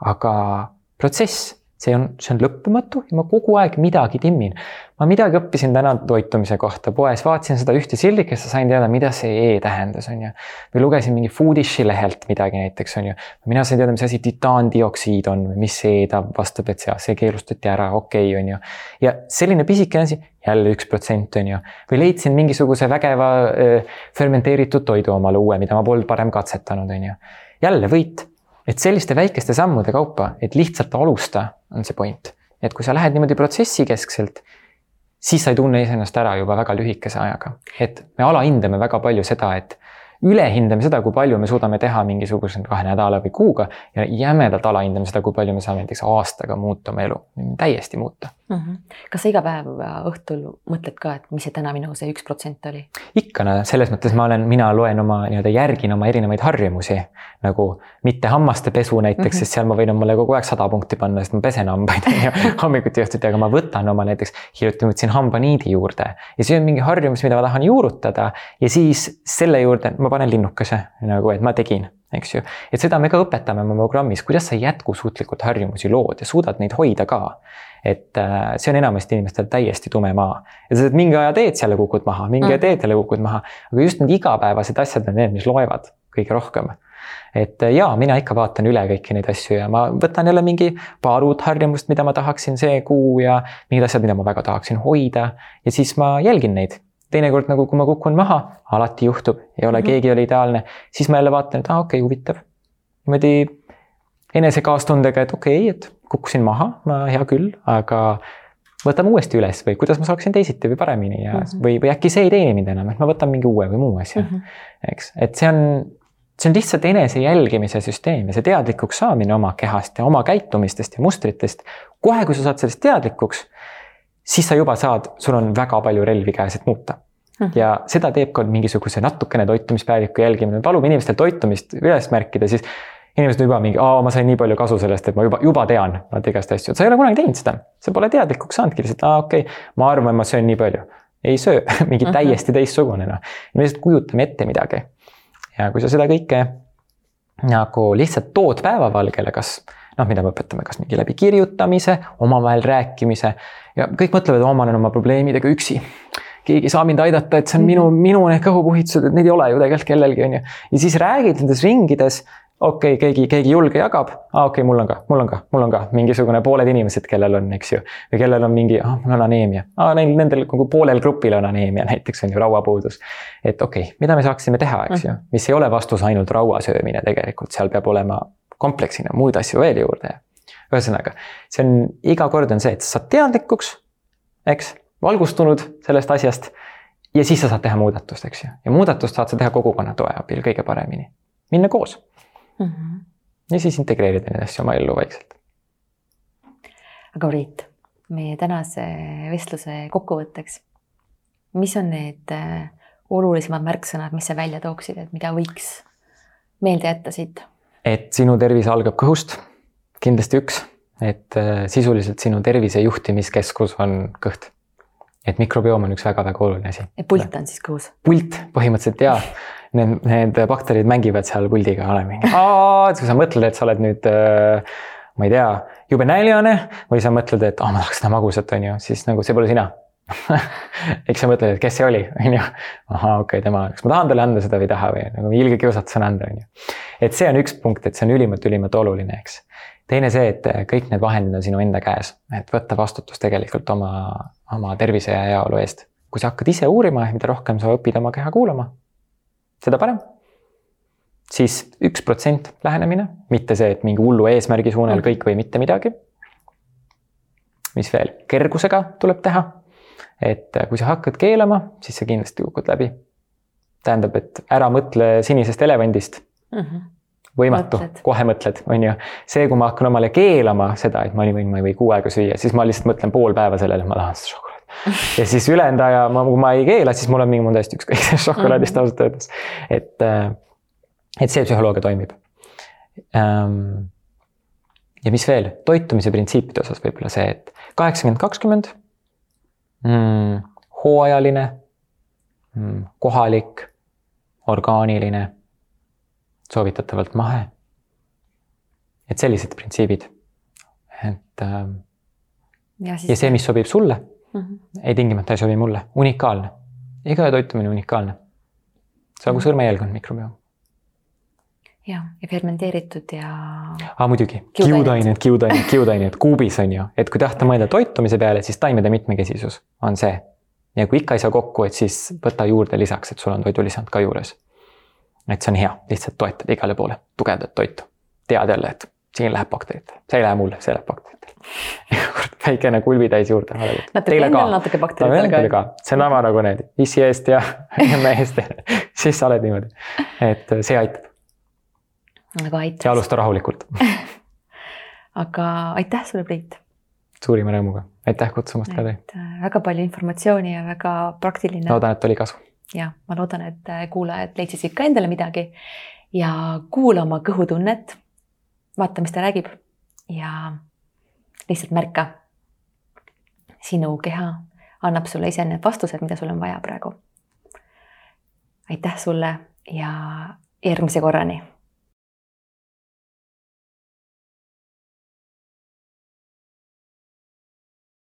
aga protsess see on, see on lõppematu ja ma kogu aeg midagi timmin. ma midagi õppisin täna toitumise kohta poes, vaatasin seda ühte sildikest ja sain teada, mida see E tähendas, on ju. või lugesin mingi Foodish'i lehelt midagi näiteks, on ju. mina sain teada, mis asi titaandioksiid on või mis see ta vastab, et see, see keelustati ära, okei okay,, on ju. ja selline pisikene asi, jälle üks protsent, on ju. või leidsin mingisuguse vägeva äh, fermenteeritud toidu omale uue, mida ma polnud varem katsetanud, on ju. jälle võit et selliste väikeste sammude kaupa, et lihtsalt alusta, on see point. et kui sa lähed niimoodi protsessikeskselt, siis sa ei tunne iseennast ära juba väga lühikese ajaga. et me alahindame väga palju seda, et ülehindame seda, kui palju me suudame teha mingisuguse kahe nädala või kuuga ja jämedalt alahindame seda, kui palju me saame näiteks aastaga muuta oma elu, täiesti muuta mm. -hmm. kas sa iga päev õhtul mõtled ka, et mis see täna minu see üks protsent oli? ikka, no selles mõttes ma olen, mina loen oma nii-öelda, järgin oma erinevaid harjumusi nagu mitte hammaste pesu näiteks mm, -hmm. sest seal ma võin omale kogu aeg sada punkti panna, sest ma pesen hambaid on ju hommikuti õhtuti, aga ma võtan oma näiteks, hiljuti võtsin hambaniidi juurde ja see on mingi harjumus, mida ma tahan juurutada ja siis selle juurde ma ma panen linnukese nagu, et ma tegin eks ju. et seda me ka õpetame oma programmis, kuidas sa jätkusuutlikult harjumusi lood ja suudad neid hoida ka. et äh, see on enamasti inimestel täiesti tume maa ja sa mingi aja teed, jälle kukud maha, mingi aja mm. teed, jälle kukud maha, aga just need igapäevased asjad on need, mis loevad kõige rohkem et äh, jaa, mina ikka vaatan üle kõiki neid asju ja ma võtan jälle mingi paar uut harjumust, mida ma tahaksin see kuu ja mingid asjad, mida ma väga tahaksin hoida ja siis ma jälgin neid teinekord nagu, kui ma kukun maha, alati juhtub, ei ole mm, -hmm. keegi ei ole ideaalne, siis ma jälle vaatan, et aa ah, okei okay,, huvitav. niimoodi enese kaastundega, et okei okay,, et kukkusin maha, ma hea küll, aga võtame uuesti üles või kuidas ma saaksin teisiti või paremini ja mm, -hmm. või, või äkki see ei teeni mind enam, et ma võtan mingi uue või muu asja mm. -hmm. eks, et see on, see on lihtsalt enese jälgimise süsteem ja see teadlikuks saamine oma kehast ja oma käitumistest ja mustritest. kohe, kui sa saad sellest teadlikuks siis sa juba saad, sul on väga palju relvi käes, et muuta. Mm.. ja seda teeb ka mingisuguse natukene toitumispäeviku jälgimine, palume inimestel toitumist üles märkida, siis inimesed juba mingi, aa, ma sain nii palju kasu sellest, et ma juba, juba tean, vaata igast asju, sa ei ole kunagi teinud seda, sa pole teadlikuks saanudki lihtsalt, aa, okei okay,, ma arvan, ma söön nii palju. ei söö. Mingi mm -hmm. täiesti teistsugune noh, me lihtsalt kujutame ette midagi. ja kui sa seda kõike nagu lihtsalt tood päevavalgele, kas noh, mida me õpetame, kas mingi läbi kirjutamise, omavahel rääkimise ja kõik mõtlevad, ma olen oma probleemidega üksi. keegi ei saa mind aidata, et see on minu, minu need kõhupuhitused, et neid ei ole ju tegelikult kellelgi, on ju. ja siis räägid nendes ringides, okei okay,, keegi, keegi julge jagab, aa okei okay,, mul on ka, mul on ka, mul on ka mingisugune pooled inimesed, kellel on, eks ju. või kellel on mingi, ah mul on aneemia, aa neil, nendel nagu poolel grupil on aneemia näiteks on ju rauapuudus. et okei okay,, mida me saaksime teha, eks ju, mis ei ole vastus ainult raua söömine tegelikult, seal peab olema kompleksina muid asju veel juurde ühesõnaga, see on, iga kord on see, et sa saad teadlikuks, eks, valgustunud sellest asjast. ja siis sa saad teha muudatust, eks ju, ja muudatust saad sa teha kogukonna toe abil kõige paremini, minna koos mm. -hmm. ja siis integreerida neid asju oma ellu vaikselt. aga Priit, meie tänase vestluse kokkuvõtteks. mis on need äh, olulisemad märksõnad, mis sa välja tooksid, et mida võiks meelde jätta siit? Et sinu tervis algab kõhust kindlasti üks, et äh, sisuliselt sinu tervise juhtimiskeskus on kõht. et mikrobioom on üks väga-väga oluline asi. pult on siis kõhus? pult põhimõtteliselt jaa. Need, need bakterid mängivad seal puldiga, ole mingi, kui sa mõtled, et sa oled nüüd äh, ma ei tea, jube näljane või sa mõtled, et oh, ma tahaks seda magusat, on ju, siis nagu see pole sina eks sa mõtled, et kes see oli, on ju. ahaa, okei okay,, tema, kas ma tahan talle anda seda või ei taha või nagu ilge kiusatus on anda, on ju. et see on üks punkt, et see on ülimalt-ülimalt oluline, eks teine see, et kõik need vahendid on sinu enda käes, et võtta vastutus tegelikult oma, oma tervise ja heaolu eest. kui sa hakkad ise uurima, mida rohkem sa õpid oma keha kuulama, seda parem. siis üks protsent lähenemine, mitte see, et mingi hullu eesmärgi suunal kõik või mitte midagi. mis veel, kergusega tuleb teha. Et kui sa hakkad keelama, siis sa kindlasti kukud läbi. tähendab, et ära mõtle sinisest elevandist mm. -hmm võimatu, kohe mõtled, on ju. see, kui ma hakkan omale keelama seda, et ma ei või, ma ei või kuu aega süüa, siis ma lihtsalt mõtlen pool päeva sellele, ma tahan seda šokolaadi. ja siis ülejäänud aja, ma, kui ma ei keela, siis mul on mingi, mul on täiesti ükskõik sellest šokolaadist mm. ausalt öeldes. et, äh, et see psühholoogia toimib. Ähm, ja mis veel, toitumise printsiipide osas võib-olla see, et kaheksakümmend, kakskümmend, mm, hooajaline, mm, kohalik, orgaaniline soovitatavalt mahe. et sellised printsiibid. et äh, ja, ja see, mis sobib sulle mm, -hmm. ei tingimata ei sobi mulle, unikaalne. igaühe toitumine unikaalne. see on nagu sõrmejälg on mikrobioom. Ja, ja fermenteeritud ja. aa muidugi, kiudained, kiudained, kiudained kuubis on ju, et kui tahta mõelda toitumise peale, siis taimede mitmekesisus on see. ja kui ikka ei saa kokku, et siis võta juurde lisaks, et sul on toidulisand ka juures et see on hea, lihtsalt toetad igale poole, tugevdad toitu. tead jälle, et siin läheb bakteritele, see ei lähe mulle, see läheb bakteritele. väikene kulbitäis juurde. natuke endal, natuke bakteritele ka. see on sama nagu need issi eest ja emme eest siis sa oled niimoodi, et see aitab. Aga aitäh. ja alusta rahulikult aga aitäh sulle, Priit. suurima rõõmuga, aitäh kutsumast, Kadri. Äh, väga palju informatsiooni ja väga praktiline. loodan, et oli kasu ja ma loodan, et äh, kuulajad leidsid siit ka endale midagi ja kuula oma kõhutunnet. vaata, mis ta räägib ja lihtsalt märka. sinu keha annab sulle ise need vastused, mida sul on vaja praegu. aitäh sulle ja järgmise korrani